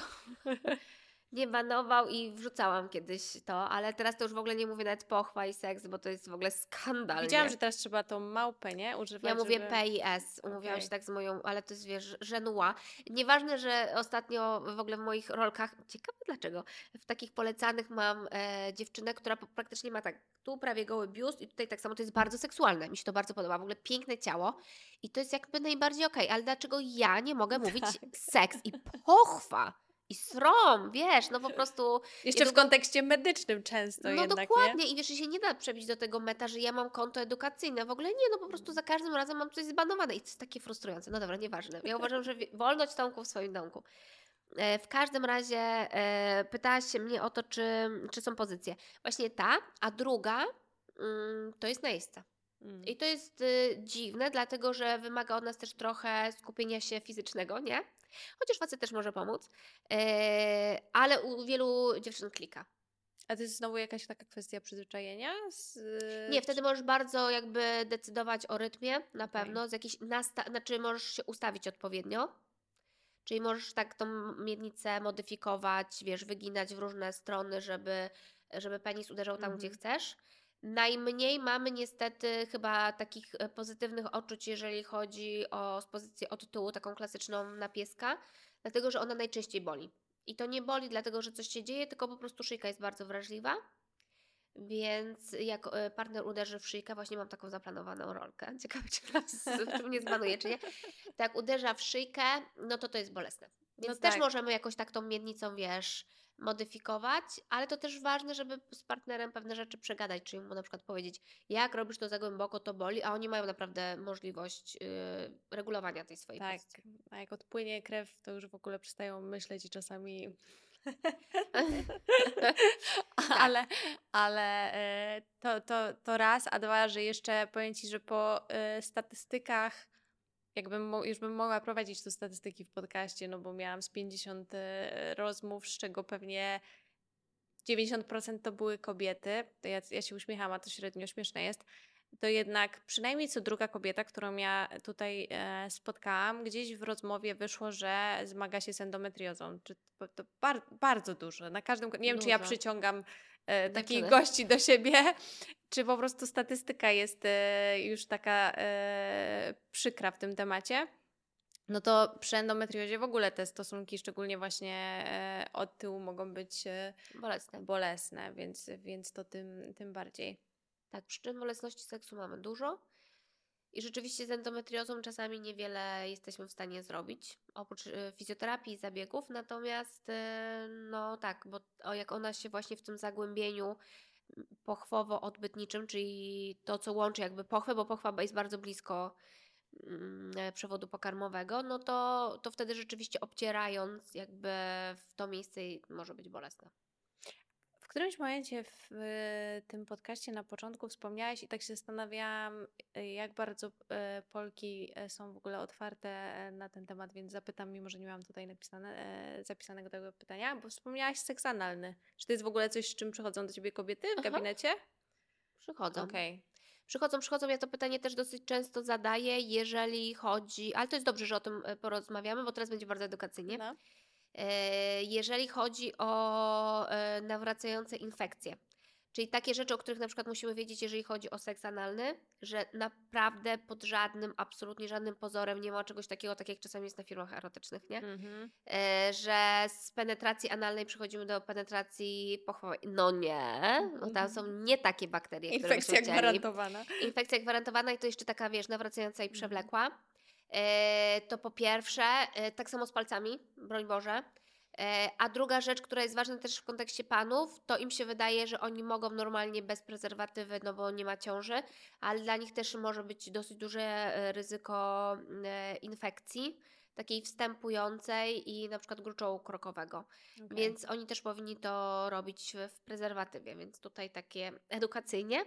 [SPEAKER 2] Nie banował i wrzucałam kiedyś to, ale teraz to już w ogóle nie mówię nawet pochwa i seks, bo to jest w ogóle skandal.
[SPEAKER 1] Widziałam, że teraz trzeba tą małpę, nie? Używać,
[SPEAKER 2] Ja mówię
[SPEAKER 1] żeby...
[SPEAKER 2] P i S, umówiłam
[SPEAKER 1] Okej.
[SPEAKER 2] się tak z moją, ale to jest wiesz, żenua. Nieważne, że ostatnio w ogóle w moich rolkach, ciekawe dlaczego, w takich polecanych mam e, dziewczynę, która praktycznie ma tak, tu prawie goły biust i tutaj tak samo, to jest bardzo seksualne, mi się to bardzo podoba, w ogóle piękne ciało i to jest jakby najbardziej okej, ale dlaczego ja nie mogę mówić [LAUGHS]
[SPEAKER 1] Tak.
[SPEAKER 2] seks i pochwa? I srom, wiesz, no po prostu.
[SPEAKER 1] Jeszcze w kontekście medycznym często
[SPEAKER 2] No
[SPEAKER 1] jednak,
[SPEAKER 2] dokładnie, i wiesz, i się nie da przebić do tego meta, że ja mam konto edukacyjne. W ogóle nie, no po prostu za każdym razem mam coś zbanowane i to jest takie frustrujące. No dobra, nieważne. Ja uważam, że wolność Tomku w swoim domku. E, W każdym razie e, pytałaś się mnie o to, czy, czy są pozycje. Właśnie ta, a druga mm, to jest najeźdźca. I to jest y, dziwne, dlatego że wymaga od nas też trochę skupienia się fizycznego, nie? Chociaż facet też może pomóc, e, ale u wielu dziewczyn klika.
[SPEAKER 1] A to jest znowu jakaś taka kwestia przyzwyczajenia? Z,
[SPEAKER 2] Nie, wtedy możesz bardzo jakby decydować o rytmie, na
[SPEAKER 1] Okej.
[SPEAKER 2] pewno, z jakiś nasta- znaczy możesz się ustawić odpowiednio. Czyli możesz tak tą miednicę modyfikować, wiesz, wyginać w różne strony, żeby, żeby penis uderzał tam, gdzie
[SPEAKER 1] Mhm.
[SPEAKER 2] chcesz. Najmniej mamy niestety chyba takich e, pozytywnych odczuć, jeżeli chodzi o pozycję od tyłu, taką klasyczną na pieska, dlatego że ona najczęściej boli. I to nie boli dlatego, że coś się dzieje, tylko po prostu szyjka jest bardzo wrażliwa. Więc jak e, partner uderzy w szyjkę, właśnie mam taką zaplanowaną rolkę. [LAUGHS] Ciekawe, czy nas czy mnie zbanuje, czy nie. Tak, uderza w szyjkę, no to to jest bolesne. Więc
[SPEAKER 1] No
[SPEAKER 2] też
[SPEAKER 1] tak.
[SPEAKER 2] możemy jakoś tak tą miednicą, wiesz, modyfikować, ale to też ważne, żeby z partnerem pewne rzeczy przegadać, czyli mu na przykład powiedzieć, jak robisz to za głęboko, to boli, a oni mają naprawdę możliwość yy, regulowania tej swojej
[SPEAKER 1] Tak,
[SPEAKER 2] pozycji.
[SPEAKER 1] a jak odpłynie krew, to już w ogóle przestają myśleć i czasami... [LAUGHS] ale ale e, to, to, to raz, a dwa, że jeszcze powiem Ci, że po e, statystykach, jakbym już bym mogła prowadzić tu statystyki w podcaście, no bo miałam z 50 e, rozmów, z czego pewnie 90% to były kobiety, to ja, ja się uśmiecham, a to średnio śmieszne jest, to jednak przynajmniej co druga kobieta, którą ja tutaj e, spotkałam, gdzieś w rozmowie wyszło, że zmaga się z endometriozą. Czy to, to bar, bardzo dużo. Na każdym, nie wiem, czy ja
[SPEAKER 2] Dużo.
[SPEAKER 1] przyciągam e, takich
[SPEAKER 2] Dziewczyny.
[SPEAKER 1] gości do siebie, czy po prostu statystyka jest e, już taka e, przykra w tym temacie. No to przy endometriozie w ogóle te stosunki, szczególnie właśnie od tyłu, mogą być
[SPEAKER 2] Bolesne.
[SPEAKER 1] bolesne, więc, więc to tym, tym bardziej.
[SPEAKER 2] Tak, przyczyn bolesności seksu mamy dużo. I rzeczywiście z endometriozą czasami niewiele jesteśmy w stanie zrobić, oprócz e, fizjoterapii i zabiegów. Natomiast, e, no tak, bo jak ona się właśnie w tym zagłębieniu pochwowo-odbytniczym, czyli to, co łączy jakby pochwę, bo pochwa jest bardzo blisko mm, e, przewodu pokarmowego, no to, to wtedy rzeczywiście obcierając jakby w to miejsce może być bolesne.
[SPEAKER 1] W którymś momencie w e, tym podcaście na początku wspomniałaś i tak się zastanawiałam, e, jak bardzo e, Polki są w ogóle otwarte na ten temat, więc zapytam, mimo że nie mam tutaj napisane, zapisanego tego pytania, bo wspomniałaś seks analny. Czy to jest w ogóle coś, z czym przychodzą do ciebie kobiety w
[SPEAKER 2] Aha.
[SPEAKER 1] gabinecie?
[SPEAKER 2] Przychodzą.
[SPEAKER 1] Okej.
[SPEAKER 2] Przychodzą, przychodzą, ja to pytanie też dosyć często zadaję, jeżeli chodzi, ale to jest dobrze, że o tym porozmawiamy, bo teraz będzie bardzo edukacyjnie.
[SPEAKER 1] No.
[SPEAKER 2] E, Jeżeli chodzi o e, nawracające infekcje, czyli takie rzeczy, o których na przykład musimy wiedzieć, jeżeli chodzi o seks analny, że naprawdę pod żadnym, absolutnie żadnym pozorem nie ma czegoś takiego, tak jak czasami jest na firmach erotycznych, nie?
[SPEAKER 1] Mhm.
[SPEAKER 2] E, że z penetracji analnej przechodzimy do penetracji pochwowej. No nie, no tam są nie takie bakterie, które byśmy
[SPEAKER 1] Infekcja gwarantowana.
[SPEAKER 2] Infekcja gwarantowana i to jeszcze taka, wiesz, nawracająca i
[SPEAKER 1] Mhm.
[SPEAKER 2] przewlekła. E, to po pierwsze, e, tak samo z palcami, broń Boże. E, a druga rzecz, która jest ważna też w kontekście panów, to im się wydaje, że oni mogą normalnie bez prezerwatywy, no bo nie ma ciąży, ale dla nich też może być dosyć duże ryzyko e, infekcji, takiej wstępującej i na przykład gruczołu krokowego.
[SPEAKER 1] Okej.
[SPEAKER 2] Więc oni też powinni to robić w, prezerwatywie, więc tutaj takie edukacyjnie.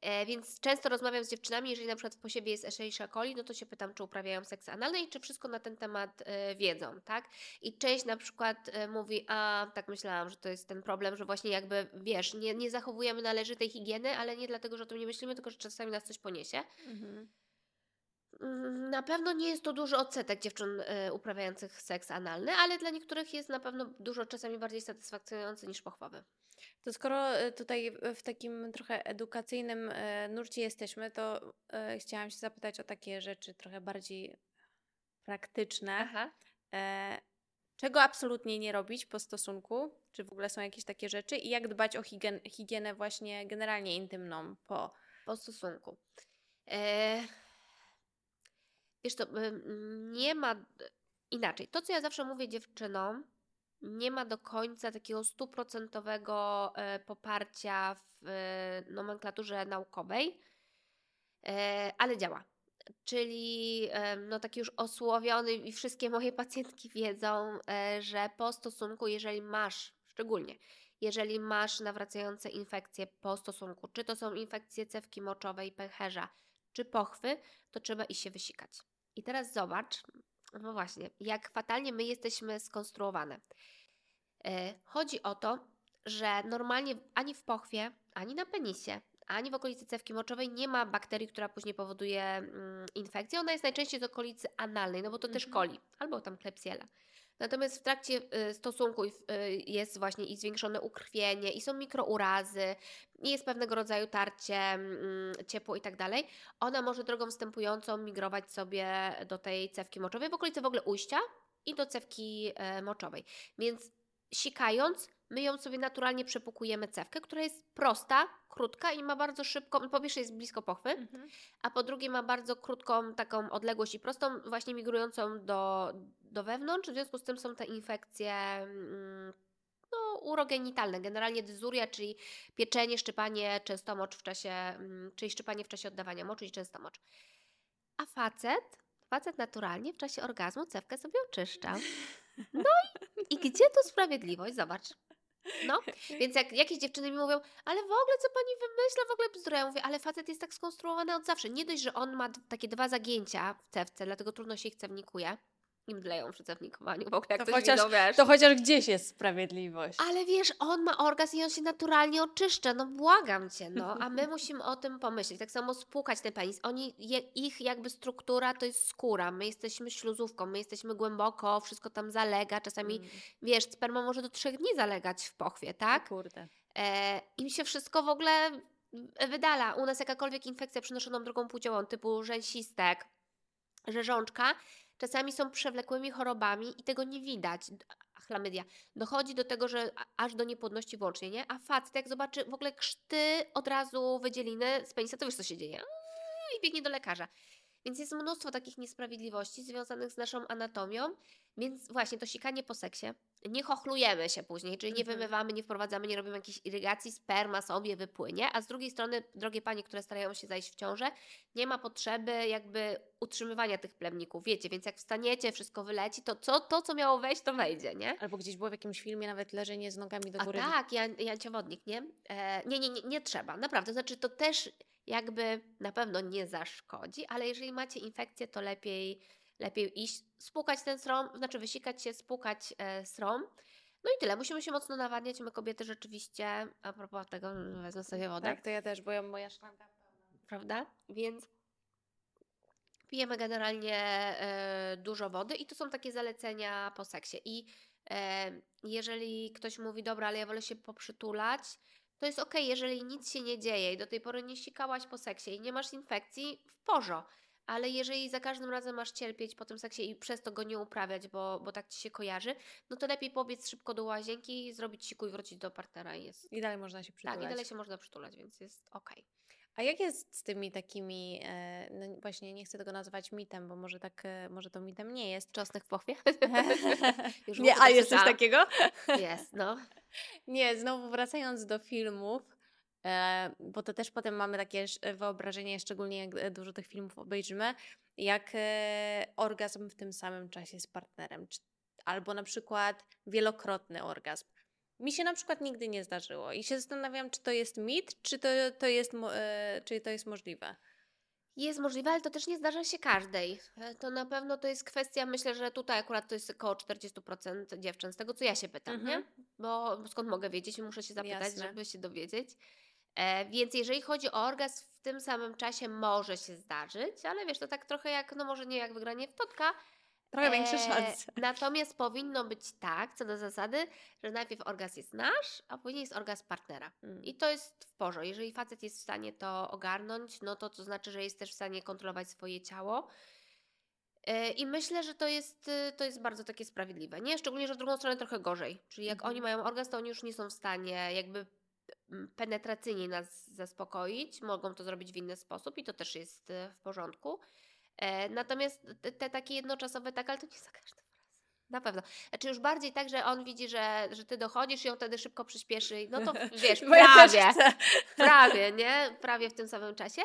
[SPEAKER 2] E, więc często rozmawiam z dziewczynami, jeżeli na przykład w posiewie jest Escherichia coli, no to się pytam, czy uprawiają seks analny i czy wszystko na ten temat e, wiedzą, tak? I część na przykład e, mówi, a tak myślałam, że to jest ten problem, że właśnie jakby, wiesz, nie, nie zachowujemy należytej higieny, ale nie dlatego, że o tym nie myślimy, tylko że czasami nas coś poniesie.
[SPEAKER 1] Mhm.
[SPEAKER 2] Mm, Na pewno nie jest to duży odsetek dziewczyn e, uprawiających seks analny, ale dla niektórych jest na pewno dużo czasami bardziej satysfakcjonujący niż pochwowy.
[SPEAKER 1] To skoro e, tutaj w- takim trochę edukacyjnym e, nurcie jesteśmy, to chciałam się zapytać o takie rzeczy trochę bardziej praktyczne.
[SPEAKER 2] Aha.
[SPEAKER 1] Czego absolutnie nie robić po stosunku? Czy w ogóle są jakieś takie rzeczy? I jak dbać o higien- higienę właśnie generalnie intymną po...
[SPEAKER 2] Po stosunku. E, wiesz to, nie ma inaczej. To, co ja zawsze mówię dziewczynom, nie ma do końca takiego stuprocentowego e, poparcia w e, nomenklaturze naukowej, e, ale działa. Czyli no taki już osłowiony i wszystkie moje [LAUGHS] pacjentki wiedzą, że po stosunku, jeżeli masz, szczególnie jeżeli masz nawracające infekcje po stosunku, czy to są infekcje cewki moczowej, pęcherza, czy pochwy, to trzeba iść się wysikać. I teraz zobacz, no właśnie, jak fatalnie my jesteśmy skonstruowane. E, chodzi o to, że normalnie ani w pochwie, ani na penisie, ani w okolicy cewki moczowej nie ma bakterii, która później powoduje mm, infekcję. Ona jest najczęściej w okolicy analnej, no bo to też
[SPEAKER 1] Mhm.
[SPEAKER 2] coli, albo tam klebsiella. Natomiast w trakcie y, stosunku y, jest właśnie i zwiększone ukrwienie, i są mikrourazy, i jest pewnego rodzaju tarcie, mm, ciepło i tak dalej. Ona może drogą wstępującą migrować sobie do tej cewki moczowej, w okolicy w ogóle ujścia i do cewki e, moczowej. Więc sikając, my ją sobie naturalnie przepukujemy cewkę, która jest prosta, krótka i ma bardzo szybką, po pierwsze jest blisko pochwy,
[SPEAKER 1] Mhm.
[SPEAKER 2] a po drugie ma bardzo krótką taką odległość i prostą, właśnie migrującą do, do wewnątrz, w związku z tym są te infekcje mm, no, urogenitalne, generalnie dyzuria, czyli pieczenie, szczypanie, częstomocz w czasie, mm, czyli szczypanie w czasie oddawania moczu i częstomocz. A facet, facet naturalnie w czasie orgazmu cewkę sobie oczyszcza. [LAUGHS] No i, i gdzie tu sprawiedliwość? Zobacz. No, więc jak jakieś dziewczyny mi mówią, ale w ogóle co pani wymyśla, w ogóle bzdura. Ja mówię, ale facet jest tak skonstruowany od zawsze. Nie dość, że on ma takie dwa zagięcia w cewce, dlatego trudno się ich cewnikuje. I mdleją przy cewnikowaniu. W ogóle jak
[SPEAKER 1] To
[SPEAKER 2] ktoś
[SPEAKER 1] chociaż-. To chociaż gdzieś jest sprawiedliwość.
[SPEAKER 2] Ale wiesz, on ma orgazm i on się naturalnie oczyszcza, no błagam cię, no. A my [LAUGHS] musimy o tym pomyśleć. Tak samo spłukać ten penis. Oni, je, ich jakby struktura to jest skóra. My jesteśmy śluzówką, my jesteśmy głęboko, wszystko tam zalega. Czasami,
[SPEAKER 1] Mm.
[SPEAKER 2] wiesz, sperma może do trzech dni zalegać w pochwie, tak?
[SPEAKER 1] Kurde.
[SPEAKER 2] E, Im się wszystko w ogóle wydala. U nas jakakolwiek infekcja przynoszoną drogą płciową, typu rzęsistek, rzeżączka, czasami są przewlekłymi chorobami i tego nie widać. Chlamydia. Dochodzi do tego, że aż do niepłodności włącznie, nie? A facet jak zobaczy w ogóle krzty, od razu wydzieliny z penisa, to wiesz co się dzieje. I biegnie do lekarza. Więc jest mnóstwo takich niesprawiedliwości związanych z naszą anatomią, więc właśnie to sikanie po seksie, nie chochlujemy się później, czyli nie
[SPEAKER 1] Mhm.
[SPEAKER 2] wymywamy, nie wprowadzamy, nie robimy jakiejś irygacji, sperma sobie wypłynie, a z drugiej strony, drogie panie, które starają się zajść w ciążę, nie ma potrzeby jakby utrzymywania tych plemników, wiecie, więc jak wstaniecie, wszystko wyleci, to co, to, co miało wejść, to wejdzie, nie?
[SPEAKER 1] Albo gdzieś było w jakimś filmie nawet leżenie z nogami do
[SPEAKER 2] A
[SPEAKER 1] góry.
[SPEAKER 2] tak, Jan, Janciowodnik, nie? E, nie, nie, nie, nie trzeba, naprawdę. Znaczy to też jakby na pewno nie zaszkodzi, ale jeżeli macie infekcję, to lepiej, lepiej iść, spłukać ten srom, znaczy wysikać się, spłukać e, srom. No i tyle. Musimy się mocno nawadniać. My kobiety rzeczywiście, a propos tego, wezmę sobie wodę,
[SPEAKER 1] Tak, to ja też, bo ja, moja szklanka
[SPEAKER 2] prawda? Więc pijemy generalnie e, dużo wody i to są takie zalecenia po seksie. I e, jeżeli ktoś mówi, dobra, ale ja wolę się poprzytulać, to jest ok, jeżeli nic się nie dzieje i do tej pory nie sikałaś po seksie i nie masz infekcji, w porządku. Ale jeżeli za każdym razem masz cierpieć po tym seksie i przez to go nie uprawiać, bo, bo tak ci się kojarzy, no to lepiej pobiec szybko do łazienki, zrobić siku i wrócić do partnera i jest.
[SPEAKER 1] I dalej można się przytulać.
[SPEAKER 2] Tak, i dalej się można przytulać, więc jest okej.
[SPEAKER 1] A jak jest z tymi takimi, e, no właśnie nie chcę tego nazywać mitem, bo może tak, e, może to mitem nie jest.
[SPEAKER 2] Czosnek w pochwie? [LAUGHS] Już
[SPEAKER 1] nie, a jest coś takiego?
[SPEAKER 2] Jest, no. [LAUGHS]
[SPEAKER 1] Nie, znowu wracając do filmów, e, bo to też potem mamy takie wyobrażenie, szczególnie jak dużo tych filmów obejrzymy, jak orgazm w tym samym czasie z partnerem. Albo na przykład wielokrotny orgazm. Mi się na przykład nigdy nie zdarzyło i się zastanawiam, czy to jest mit, czy to, to, jest, e, czy to jest możliwe.
[SPEAKER 2] Jest możliwe, ale to też nie zdarza się każdej. E, To na pewno to jest kwestia, myślę, że tutaj akurat to jest około 40% dziewczyn, z tego co ja się pytam,
[SPEAKER 1] Mhm.
[SPEAKER 2] nie? Bo bo skąd mogę wiedzieć? Muszę się zapytać,
[SPEAKER 1] Jasne.
[SPEAKER 2] żeby się dowiedzieć. E, więc jeżeli chodzi o orgazm w tym samym czasie może się zdarzyć, ale wiesz, to tak trochę jak, no może nie jak wygranie w totka,
[SPEAKER 1] Trochę większe
[SPEAKER 2] E,
[SPEAKER 1] szanse.
[SPEAKER 2] Natomiast powinno być tak, co do zasady, że najpierw orgazm jest nasz, a później jest orgazm partnera.
[SPEAKER 1] Mm.
[SPEAKER 2] I to jest w porządku. Jeżeli facet jest w stanie to ogarnąć, no to to znaczy, że jest też w stanie kontrolować swoje ciało. E, I myślę, że to jest, y, to jest bardzo takie sprawiedliwe. Nie? Szczególnie, że w drugą stronę trochę gorzej. Czyli jak
[SPEAKER 1] Mhm.
[SPEAKER 2] oni mają orgazm, to oni już nie są w stanie jakby mm, penetracyjnie nas zaspokoić. Mogą to zrobić w inny sposób i to też jest y, w porządku. E, Natomiast te, takie jednoczasowe tak, ale to nie za każdym razem. Na pewno. Znaczy już bardziej tak, że on widzi, że, że ty dochodzisz i on wtedy szybko przyspieszy. No to [LAUGHS] wiesz,
[SPEAKER 1] ja
[SPEAKER 2] prawie, [LAUGHS] prawie, nie? Prawie w tym samym czasie.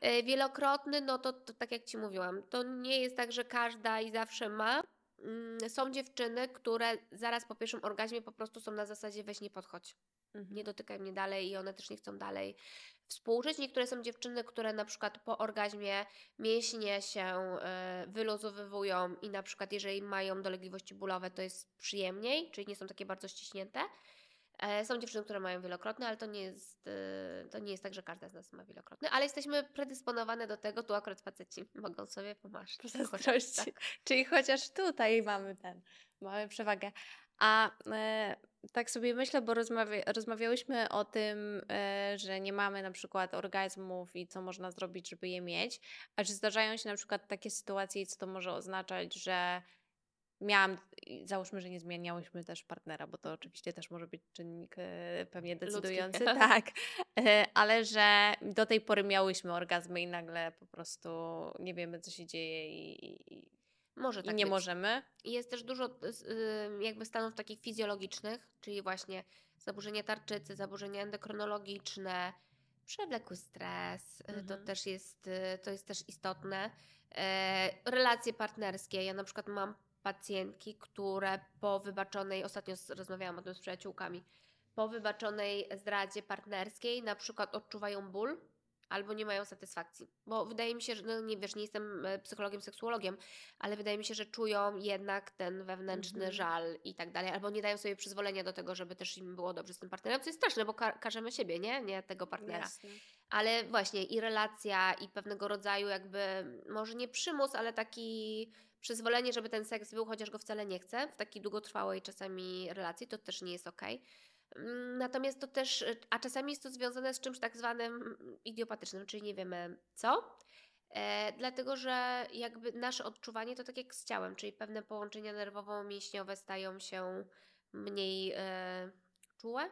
[SPEAKER 2] E, Wielokrotny, no to, to tak jak Ci mówiłam, to nie jest tak, że każda i zawsze ma. Mm, Są dziewczyny, które zaraz po pierwszym orgazmie po prostu są na zasadzie weź nie podchodź
[SPEAKER 1] Mhm.
[SPEAKER 2] nie dotykaj mnie dalej i one też nie chcą dalej współżyć. Niektóre są dziewczyny, które na przykład po orgazmie mięśnie się e, wyluzowywują i na przykład jeżeli mają dolegliwości bólowe, to jest przyjemniej, czyli nie są takie bardzo ściśnięte. E, Są dziewczyny, które mają wielokrotne, ale to nie, jest, e, to nie jest tak, że każda z nas ma wielokrotny, ale jesteśmy predysponowane do tego, tu akurat faceci [LAUGHS] mogą sobie pomaszczeć.
[SPEAKER 1] Pozazdrości.
[SPEAKER 2] Tak.
[SPEAKER 1] Czyli chociaż tutaj mamy ten, mamy przewagę. A e, tak sobie myślę, bo rozmawia, rozmawiałyśmy o tym, e, że nie mamy na przykład orgazmów i co można zrobić, żeby je mieć. A czy zdarzają się na przykład takie sytuacje i co to może oznaczać, że miałam, i załóżmy, że nie zmieniałyśmy też partnera, bo to oczywiście też może być czynnik e, pewnie decydujący, [LAUGHS] tak, e, ale że do tej pory miałyśmy orgazmy i nagle po prostu nie wiemy, co się dzieje i, i,
[SPEAKER 2] Może
[SPEAKER 1] i
[SPEAKER 2] tak
[SPEAKER 1] nie
[SPEAKER 2] być.
[SPEAKER 1] możemy.
[SPEAKER 2] I Jest też dużo y, jakby stanów takich fizjologicznych, czyli właśnie zaburzenia tarczycy, zaburzenia endokrynologiczne, przewlekły stres, y, to
[SPEAKER 1] Mhm.
[SPEAKER 2] też jest, y, to jest też istotne. E, relacje partnerskie. Ja na przykład mam pacjentki, które po wybaczonej, ostatnio rozmawiałam o tym z przyjaciółkami, po wybaczonej zdradzie partnerskiej na przykład odczuwają ból albo nie mają satysfakcji. Bo wydaje mi się, że, no nie wiesz, nie jestem e, psychologiem, seksuologiem, ale wydaje mi się, że czują jednak ten wewnętrzny
[SPEAKER 1] Mhm.
[SPEAKER 2] żal i tak dalej, albo nie dają sobie przyzwolenia do tego, żeby też im było dobrze z tym partnerem, co jest straszne, bo ka- karzemy siebie, nie? Nie tego partnera.
[SPEAKER 1] Jasne.
[SPEAKER 2] Ale właśnie i relacja, i pewnego rodzaju jakby, może nie przymus, ale taki przyzwolenie, żeby ten seks był, chociaż go wcale nie chcę, w takiej długotrwałej czasami relacji, to też nie jest okej. Mm, Natomiast to też, y, a czasami jest to związane z czymś tak zwanym mm, idiopatycznym, czyli nie wiemy co. E, dlatego, że jakby nasze odczuwanie to tak jak z ciałem, czyli pewne połączenia nerwowo-mięśniowe stają się mniej e, czułe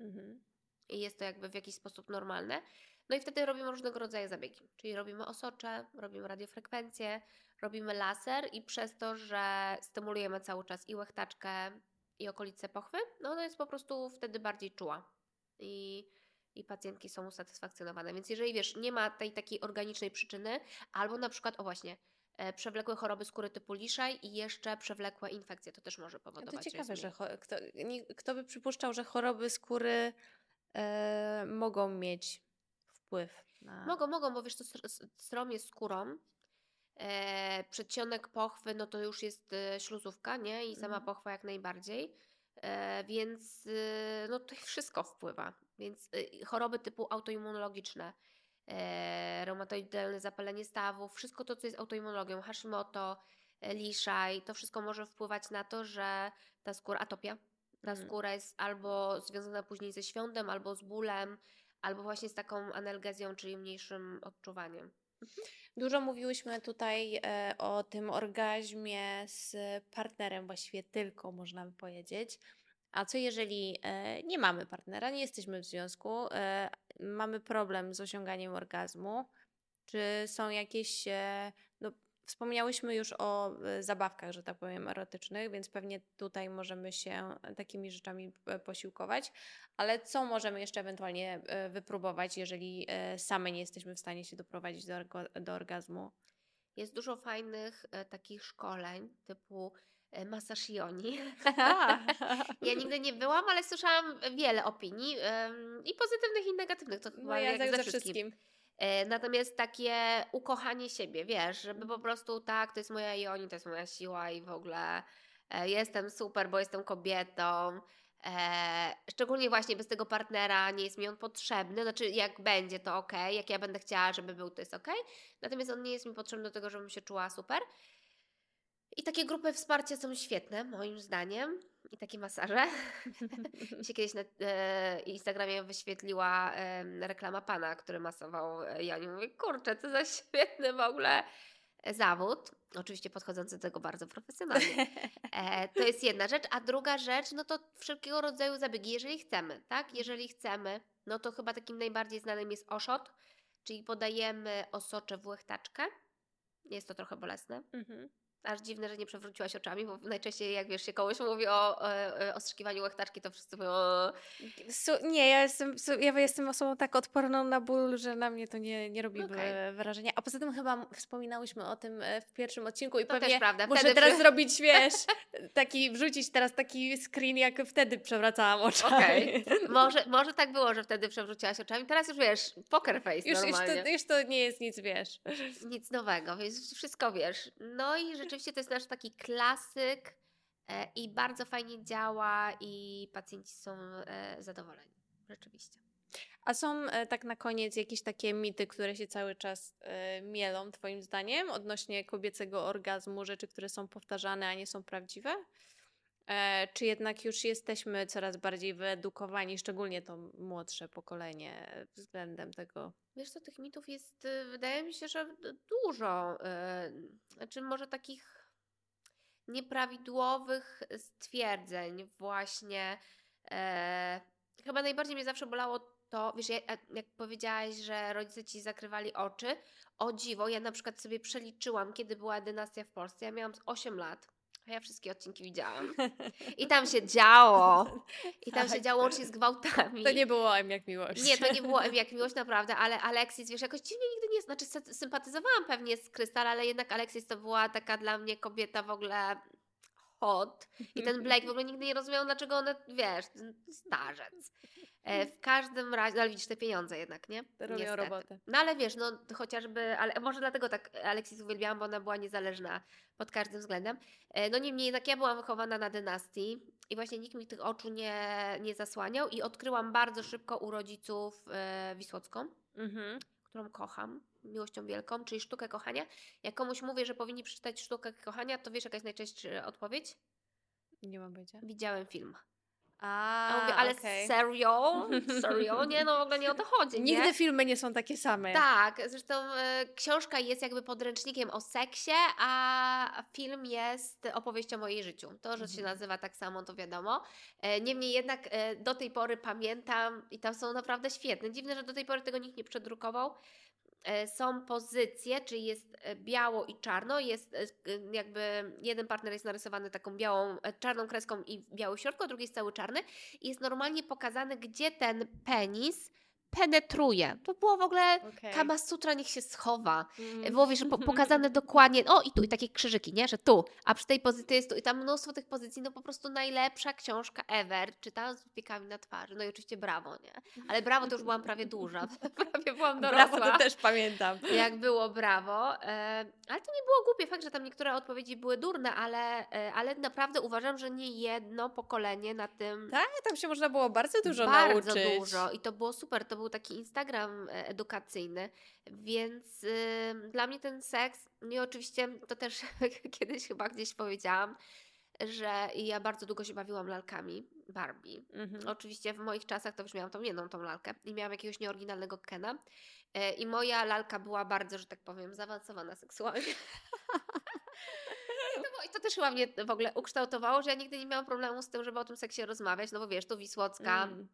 [SPEAKER 1] Mhm.
[SPEAKER 2] i jest to jakby w jakiś sposób normalne. No i wtedy robimy różnego rodzaju zabiegi, czyli robimy osocze, robimy radiofrekwencję, robimy laser i przez to, że stymulujemy cały czas i łechtaczkę i okolice pochwy, no ona jest po prostu wtedy bardziej czuła i, i pacjentki są usatysfakcjonowane. Więc jeżeli wiesz, nie ma tej takiej organicznej przyczyny, albo na przykład, o właśnie, e, przewlekłe choroby skóry typu liszaj i jeszcze przewlekłe infekcje, to też może
[SPEAKER 1] A
[SPEAKER 2] powodować.
[SPEAKER 1] to ciekawe, że kto, nie, kto by przypuszczał, że choroby skóry e, mogą mieć wpływ na...
[SPEAKER 2] Mogą, mogą, bo wiesz, to strom jest skórą. E, przedsionek pochwy, no to już jest e, śluzówka, nie? I sama
[SPEAKER 1] Mhm.
[SPEAKER 2] pochwa jak najbardziej. E, więc e, no tutaj [LAUGHS] wszystko wpływa. Więc e, choroby typu autoimmunologiczne, e, reumatoidalne zapalenie stawów, wszystko to, co jest autoimmunologią, Hashimoto, e, liszaj, to wszystko może wpływać na to, że ta skóra, atopia, ta
[SPEAKER 1] Mhm.
[SPEAKER 2] skóra jest albo związana później ze świątem, albo z bólem, albo właśnie z taką analgezją, czyli mniejszym odczuwaniem.
[SPEAKER 1] Dużo mówiłyśmy tutaj e, o tym orgazmie z partnerem, właściwie tylko można by powiedzieć. A co jeżeli e, nie mamy partnera, nie jesteśmy w związku, e, mamy problem z osiąganiem orgazmu? Czy są jakieś. Wspomniałyśmy już o e, zabawkach, że tak powiem, erotycznych, więc pewnie tutaj możemy się takimi rzeczami e, posiłkować. Ale co możemy jeszcze ewentualnie e, wypróbować, jeżeli same nie jesteśmy w stanie się doprowadzić do, do orgazmu?
[SPEAKER 2] Jest dużo fajnych takich szkoleń typu masaż joni. [LAUGHS] Ja nigdy nie byłam, ale słyszałam wiele opinii i pozytywnych i negatywnych. To chyba
[SPEAKER 1] No ja
[SPEAKER 2] jak ze
[SPEAKER 1] ze
[SPEAKER 2] wszystkim.
[SPEAKER 1] wszystkim.
[SPEAKER 2] E, Natomiast takie ukochanie siebie, wiesz, żeby po prostu tak, to jest moja Joni, to jest moja siła i w ogóle e, jestem super, bo jestem kobietą. E, szczególnie właśnie bez tego partnera nie jest mi on potrzebny. Znaczy, jak będzie, to ok, jak ja będę chciała, żeby był, to jest ok. Natomiast on nie jest mi potrzebny do tego, żebym się czuła super. I takie grupy wsparcia są świetne, moim zdaniem. I takie masaże. [LAUGHS] Mi się kiedyś na e, Instagramie wyświetliła e, reklama pana, który masował e, Jani. Mówię, kurczę, co za świetny w ogóle e, zawód. Oczywiście podchodzący do tego bardzo profesjonalnie. E, to jest jedna rzecz. A druga rzecz, no to wszelkiego rodzaju zabiegi, jeżeli chcemy, tak? Jeżeli chcemy, no to chyba takim najbardziej znanym jest oszot, czyli podajemy osocze w łechtaczkę. Jest to trochę bolesne,
[SPEAKER 1] Mhm.
[SPEAKER 2] Aż dziwne, że nie przewróciłaś oczami, bo najczęściej jak wiesz, się komuś mówi o e, ostrzykiwaniu łechtaczki, to wszyscy mówią o...
[SPEAKER 1] Nie, ja jestem, ja jestem osobą tak odporną na ból, że na mnie to nie, nie robi e, wrażenia. A poza tym chyba wspominałyśmy o tym e, w pierwszym odcinku i
[SPEAKER 2] To też
[SPEAKER 1] pewnie
[SPEAKER 2] prawda,
[SPEAKER 1] muszę
[SPEAKER 2] wtedy
[SPEAKER 1] teraz
[SPEAKER 2] przy-
[SPEAKER 1] zrobić, [LAUGHS] wiesz, taki, wrzucić teraz taki screen, jak wtedy przewracałam oczami.
[SPEAKER 2] Okej. [LAUGHS] Może, może tak było, że wtedy przewróciłaś oczami, teraz już wiesz, poker face
[SPEAKER 1] Już, już,
[SPEAKER 2] normalnie.
[SPEAKER 1] to, już to nie jest nic, wiesz.
[SPEAKER 2] Nic nowego, więc wszystko wiesz. No i rzeczywiście to jest nasz taki klasyk e, i bardzo fajnie działa i pacjenci są e, zadowoleni. Rzeczywiście.
[SPEAKER 1] A są e, tak na koniec jakieś takie mity, które się cały czas mielą, Twoim zdaniem, odnośnie kobiecego orgazmu, rzeczy, które są powtarzane, a nie są prawdziwe? E, czy jednak już jesteśmy coraz bardziej wyedukowani, szczególnie to młodsze pokolenie, względem tego?
[SPEAKER 2] Wiesz co, tych mitów jest, y, wydaje mi się, że dużo. y, Znaczy może takich nieprawidłowych stwierdzeń właśnie. E, chyba najbardziej mnie zawsze bolało to, wiesz, jak powiedziałaś, że rodzice ci zakrywali oczy, o dziwo, ja na przykład sobie przeliczyłam, kiedy była dynastia w Polsce, ja miałam z 8 lat, ja wszystkie odcinki widziałam. I tam się działo. I tam się
[SPEAKER 1] Tak.
[SPEAKER 2] działo łącznie z gwałtami.
[SPEAKER 1] To nie było M jak miłość.
[SPEAKER 2] Nie, to nie było M [LAUGHS] jak miłość, naprawdę, ale Alexis, wiesz, jakoś dziwnie nigdy nie, znaczy sy- sympatyzowałam pewnie z Krystal, ale jednak Alexis to była taka dla mnie kobieta w ogóle hot. I ten [LAUGHS] Blake w ogóle nigdy nie rozumiał, dlaczego one, wiesz, starzec. E, w każdym razie, no ale widzisz te pieniądze jednak, nie?
[SPEAKER 1] Robią
[SPEAKER 2] Niestety.
[SPEAKER 1] robotę.
[SPEAKER 2] No ale wiesz, no chociażby, ale może dlatego tak Alexis uwielbiałam, bo ona była niezależna pod każdym względem. E, No niemniej jednak ja byłam wychowana na dynastii i właśnie nikt mi tych oczu nie, nie zasłaniał i odkryłam bardzo szybko u rodziców e, Wisłocką,
[SPEAKER 1] Mhm.
[SPEAKER 2] którą kocham miłością wielką, czyli sztukę kochania. Jak komuś mówię, że powinni przeczytać sztukę kochania, to wiesz jaka jest najczęstsza odpowiedź?
[SPEAKER 1] Nie mam pojęcia.
[SPEAKER 2] Widziałem film.
[SPEAKER 1] A,
[SPEAKER 2] A mówię, ale
[SPEAKER 1] okej.
[SPEAKER 2] serio? [LAUGHS] Serio? Nie, no w ogóle nie o to chodzi, nie?
[SPEAKER 1] Nigdy filmy nie są takie same.
[SPEAKER 2] Tak, zresztą e, książka jest jakby podręcznikiem o seksie, a film jest opowieścią o mojej życiu. To, że się
[SPEAKER 1] Mhm.
[SPEAKER 2] nazywa tak samo, to wiadomo. E, niemniej jednak e, do tej pory pamiętam i tam są naprawdę świetne. Dziwne, że do tej pory tego nikt nie przedrukował. E, Są pozycje, czyli jest e, biało i czarno, jest e, jakby jeden partner jest narysowany taką białą, czarną kreską i biały środku, a drugi jest cały czarny. I jest normalnie pokazane, gdzie ten penis penetruje. To było w ogóle
[SPEAKER 1] Okej.
[SPEAKER 2] Kama Sutra niech się schowa.
[SPEAKER 1] Mm.
[SPEAKER 2] Było wiesz, po, pokazane dokładnie, o i tu, i takie krzyżyki, nie, że tu, a przy tej pozycji jest tu i tam mnóstwo tych pozycji, no po prostu najlepsza książka ever, czytałam z wypiekami na twarzy, no i oczywiście brawo, nie, ale brawo to już byłam prawie duża, [LAUGHS] prawie byłam dorosła.
[SPEAKER 1] Brawo, to też pamiętam.
[SPEAKER 2] Jak było brawo, e, ale to nie było głupie, fakt, że tam niektóre odpowiedzi były durne, ale, e, ale naprawdę uważam, że nie jedno pokolenie na tym
[SPEAKER 1] Tak, tam się można było bardzo dużo
[SPEAKER 2] bardzo
[SPEAKER 1] nauczyć.
[SPEAKER 2] dużo i to było super. To był taki Instagram e, edukacyjny, więc dla mnie ten seks, no i oczywiście to też [LAUGHS] kiedyś chyba gdzieś powiedziałam, że ja bardzo długo się bawiłam lalkami Barbie.
[SPEAKER 1] Mhm.
[SPEAKER 2] Oczywiście w moich czasach to już miałam tą jedną tą lalkę i miałam jakiegoś nieoryginalnego Kena e, i moja lalka była bardzo, że tak powiem, zaawansowana seksualnie. I to, było- I to też chyba mnie w ogóle ukształtowało, że ja nigdy nie miałam problemu z tym, żeby o tym seksie rozmawiać, no bo wiesz, to Wisłocka,
[SPEAKER 1] Mm.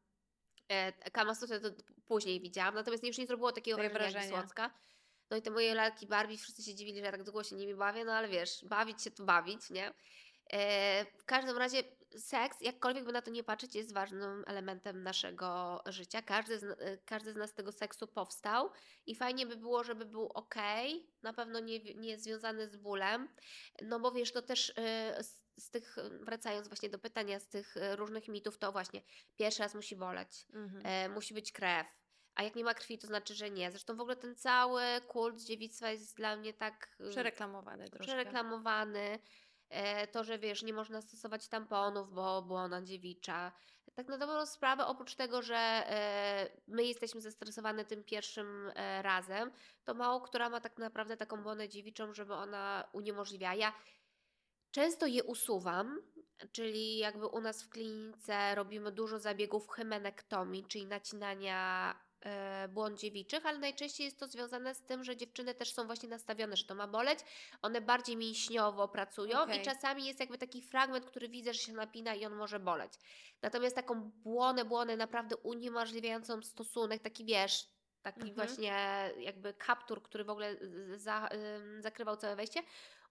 [SPEAKER 2] E, Kama Sutrę to później widziałam, natomiast już nie zrobiło takiego
[SPEAKER 1] Takie
[SPEAKER 2] wrażenia jak
[SPEAKER 1] wrażenia.
[SPEAKER 2] Wisłocka. No i te moje lalki Barbie, wszyscy się dziwili, że ja tak długo się nimi bawię, no ale wiesz, bawić się to bawić, nie? E, w każdym razie seks, jakkolwiek by na to nie patrzeć, jest ważnym elementem naszego życia. Każdy z, e, każdy z nas z tego seksu powstał i fajnie by było, żeby był ok, na pewno nie, nie związany z bólem, no bo wiesz, to też z, tych, wracając właśnie do pytania, z tych e, różnych mitów, to właśnie pierwszy raz musi boleć,
[SPEAKER 1] Mhm.
[SPEAKER 2] e, musi być krew. A jak nie ma krwi, to znaczy, że nie. Zresztą w ogóle ten cały kult dziewictwa jest dla mnie tak y,
[SPEAKER 1] Przereklamowany troszkę.
[SPEAKER 2] przereklamowany. E, to, że wiesz, nie można stosować tamponów, bo błona dziewicza. Tak na dobrą sprawę, oprócz tego, że e, my jesteśmy zestresowane tym pierwszym e, razem, to mało która ma tak naprawdę taką błonę dziewiczą, żeby ona uniemożliwiała. Ja często je usuwam, czyli jakby u nas w klinice robimy dużo zabiegów hymenektomii, czyli nacinania e, błon dziewiczych, ale najczęściej jest to związane z tym, że dziewczyny też są właśnie nastawione, że to ma boleć. One bardziej mięśniowo pracują
[SPEAKER 1] Okej.
[SPEAKER 2] i czasami jest jakby taki fragment, który widzę, że się napina i on może boleć. Natomiast taką błonę, błonę naprawdę uniemożliwiającą stosunek, taki wiesz, taki
[SPEAKER 1] Mhm.
[SPEAKER 2] właśnie jakby kaptur, który w ogóle za, zakrywał całe wejście,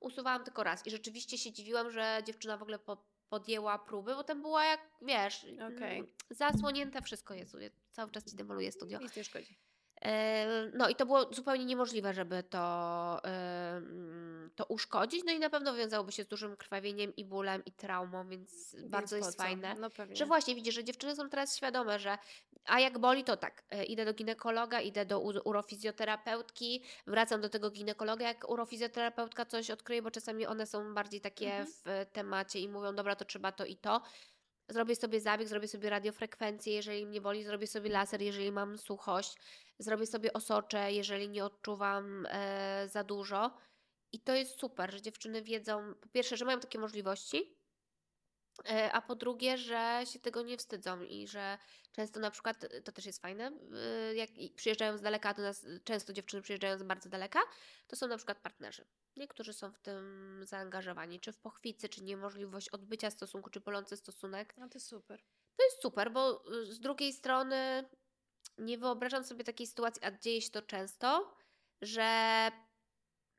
[SPEAKER 2] usuwałam tylko raz. I rzeczywiście się dziwiłam, że dziewczyna w ogóle po, podjęła próby, bo tam była jak, wiesz,
[SPEAKER 1] Okej.
[SPEAKER 2] mm, zasłonięte wszystko jest. Cały czas ci demoluję studio.
[SPEAKER 1] Nic nie szkodzi.
[SPEAKER 2] No i to było zupełnie niemożliwe, żeby to, to uszkodzić. No i na pewno wiązałoby się z dużym krwawieniem i bólem i traumą, więc bardzo
[SPEAKER 1] Więc
[SPEAKER 2] jest
[SPEAKER 1] po co?
[SPEAKER 2] fajne.
[SPEAKER 1] No.
[SPEAKER 2] Że właśnie widzisz, że dziewczyny są teraz świadome, że a jak boli, to tak, e, idę do ginekologa, idę do urofizjoterapeutki, wracam do tego ginekologa, jak urofizjoterapeutka coś odkryje, bo czasami one są bardziej takie
[SPEAKER 1] Mhm.
[SPEAKER 2] w temacie i mówią, dobra, to trzeba to i to. Zrobię sobie zabieg, zrobię sobie radiofrekwencję, jeżeli mnie boli, zrobię sobie laser, jeżeli mam suchość, zrobię sobie osocze, jeżeli nie odczuwam e, za dużo. I to jest super, że dziewczyny wiedzą, po pierwsze, że mają takie możliwości, E, A po drugie, że się tego nie wstydzą i że często na przykład, e, to też jest fajne, y, jak przyjeżdżają z daleka do nas, często dziewczyny przyjeżdżają z bardzo daleka, to są na przykład partnerzy. Niektórzy są w tym zaangażowani, czy w pochwicy, czy niemożliwość odbycia stosunku, czy bolący stosunek.
[SPEAKER 1] No to super.
[SPEAKER 2] To jest super, bo y, z drugiej strony nie wyobrażam sobie takiej sytuacji, a dzieje się to często, że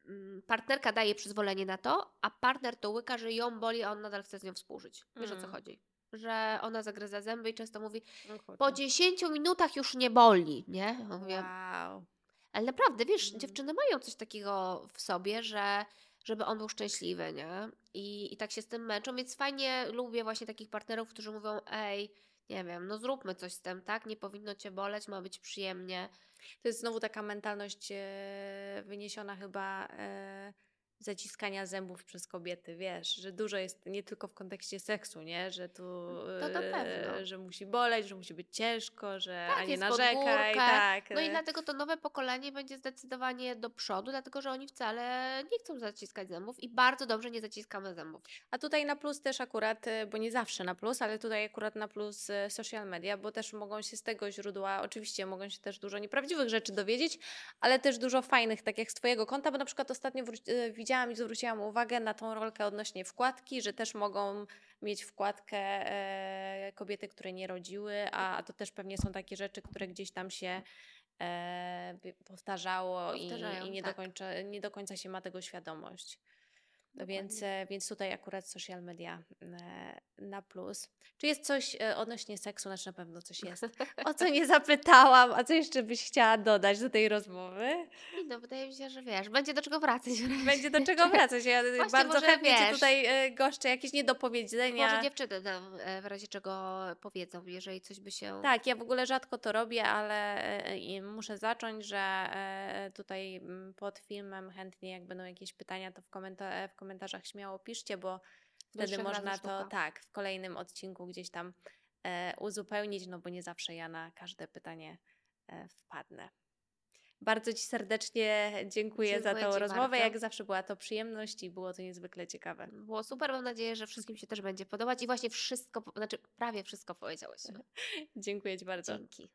[SPEAKER 2] mm, partnerka daje przyzwolenie na to, a partner to łyka, że ją boli, a on nadal chce z nią współżyć. Wiesz o co
[SPEAKER 1] Mm.
[SPEAKER 2] chodzi? Że ona zagryza zęby i często mówi,
[SPEAKER 1] No
[SPEAKER 2] po 10 minutach już nie boli, nie? Mówię,
[SPEAKER 1] Wow.
[SPEAKER 2] ale naprawdę, wiesz,
[SPEAKER 1] Mm.
[SPEAKER 2] dziewczyny mają coś takiego w sobie, że żeby on był szczęśliwy, nie? I, I tak się z tym męczą, więc fajnie lubię właśnie takich partnerów, którzy mówią, ej, nie wiem, no zróbmy coś z tym, tak? Nie powinno cię boleć, ma być przyjemnie.
[SPEAKER 1] To jest znowu taka mentalność e, wyniesiona chyba e, zaciskania zębów przez kobiety, wiesz, że dużo jest nie tylko w kontekście seksu, nie, że tu
[SPEAKER 2] To na
[SPEAKER 1] e,
[SPEAKER 2] pewno.
[SPEAKER 1] że musi boleć, że musi być ciężko, że
[SPEAKER 2] Tak,
[SPEAKER 1] a nie narzekaj, tak.
[SPEAKER 2] No i
[SPEAKER 1] e,
[SPEAKER 2] dlatego to nowe pokolenie będzie zdecydowanie do przodu, dlatego że oni wcale nie chcą zaciskać zębów i bardzo dobrze nie zaciskamy zębów.
[SPEAKER 1] A tutaj na plus też akurat, e, bo nie zawsze na plus, ale tutaj akurat na plus social media, bo też mogą się z tego źródła, oczywiście mogą się też dużo nieprawdziwych rzeczy dowiedzieć, ale też dużo fajnych, tak jak z Twojego konta, bo na przykład ostatnio e, widziałam i zwróciłam uwagę na tą rolkę odnośnie wkładki, że też mogą mieć wkładkę e, kobiety, które nie rodziły, a, a to też pewnie są takie rzeczy, które gdzieś tam się e, powtarzało i,
[SPEAKER 2] Powtarzają,
[SPEAKER 1] i nie,
[SPEAKER 2] tak.
[SPEAKER 1] do końca, nie do końca się ma tego świadomość. No
[SPEAKER 2] Dokładnie.
[SPEAKER 1] więc, e, więc tutaj akurat social media e, na plus. Czy jest coś e, odnośnie seksu? Znaczy na pewno coś jest. O co nie zapytałam, a co jeszcze byś chciała dodać do tej rozmowy?
[SPEAKER 2] No wydaje mi się, że wiesz, będzie do czego wracać.
[SPEAKER 1] Będzie do czego [LAUGHS] wracać. Ja
[SPEAKER 2] Właśnie
[SPEAKER 1] bardzo chętnie
[SPEAKER 2] wiesz,
[SPEAKER 1] tutaj goszczę, jakieś niedopowiedzenia.
[SPEAKER 2] Może dziewczyny nam w razie czego powiedzą, jeżeli coś by się...
[SPEAKER 1] Tak, ja w ogóle rzadko to robię, ale muszę zacząć, że tutaj pod filmem chętnie jak będą jakieś pytania, to w, komenta- w komentarzach śmiało piszcie, bo wtedy można to
[SPEAKER 2] sztuka.
[SPEAKER 1] tak w kolejnym odcinku gdzieś tam e, uzupełnić, no bo nie zawsze ja na każde pytanie e, wpadnę. Bardzo Ci serdecznie dziękuję, za
[SPEAKER 2] Dziękuję
[SPEAKER 1] tą
[SPEAKER 2] Ci
[SPEAKER 1] rozmowę.
[SPEAKER 2] bardzo.
[SPEAKER 1] Jak zawsze była to przyjemność i było to niezwykle ciekawe.
[SPEAKER 2] Było super, mam nadzieję, że wszystkim się też będzie podobać i właśnie wszystko, znaczy prawie wszystko powiedziałeś. [LAUGHS]
[SPEAKER 1] Dziękuję Ci bardzo.
[SPEAKER 2] Dzięki.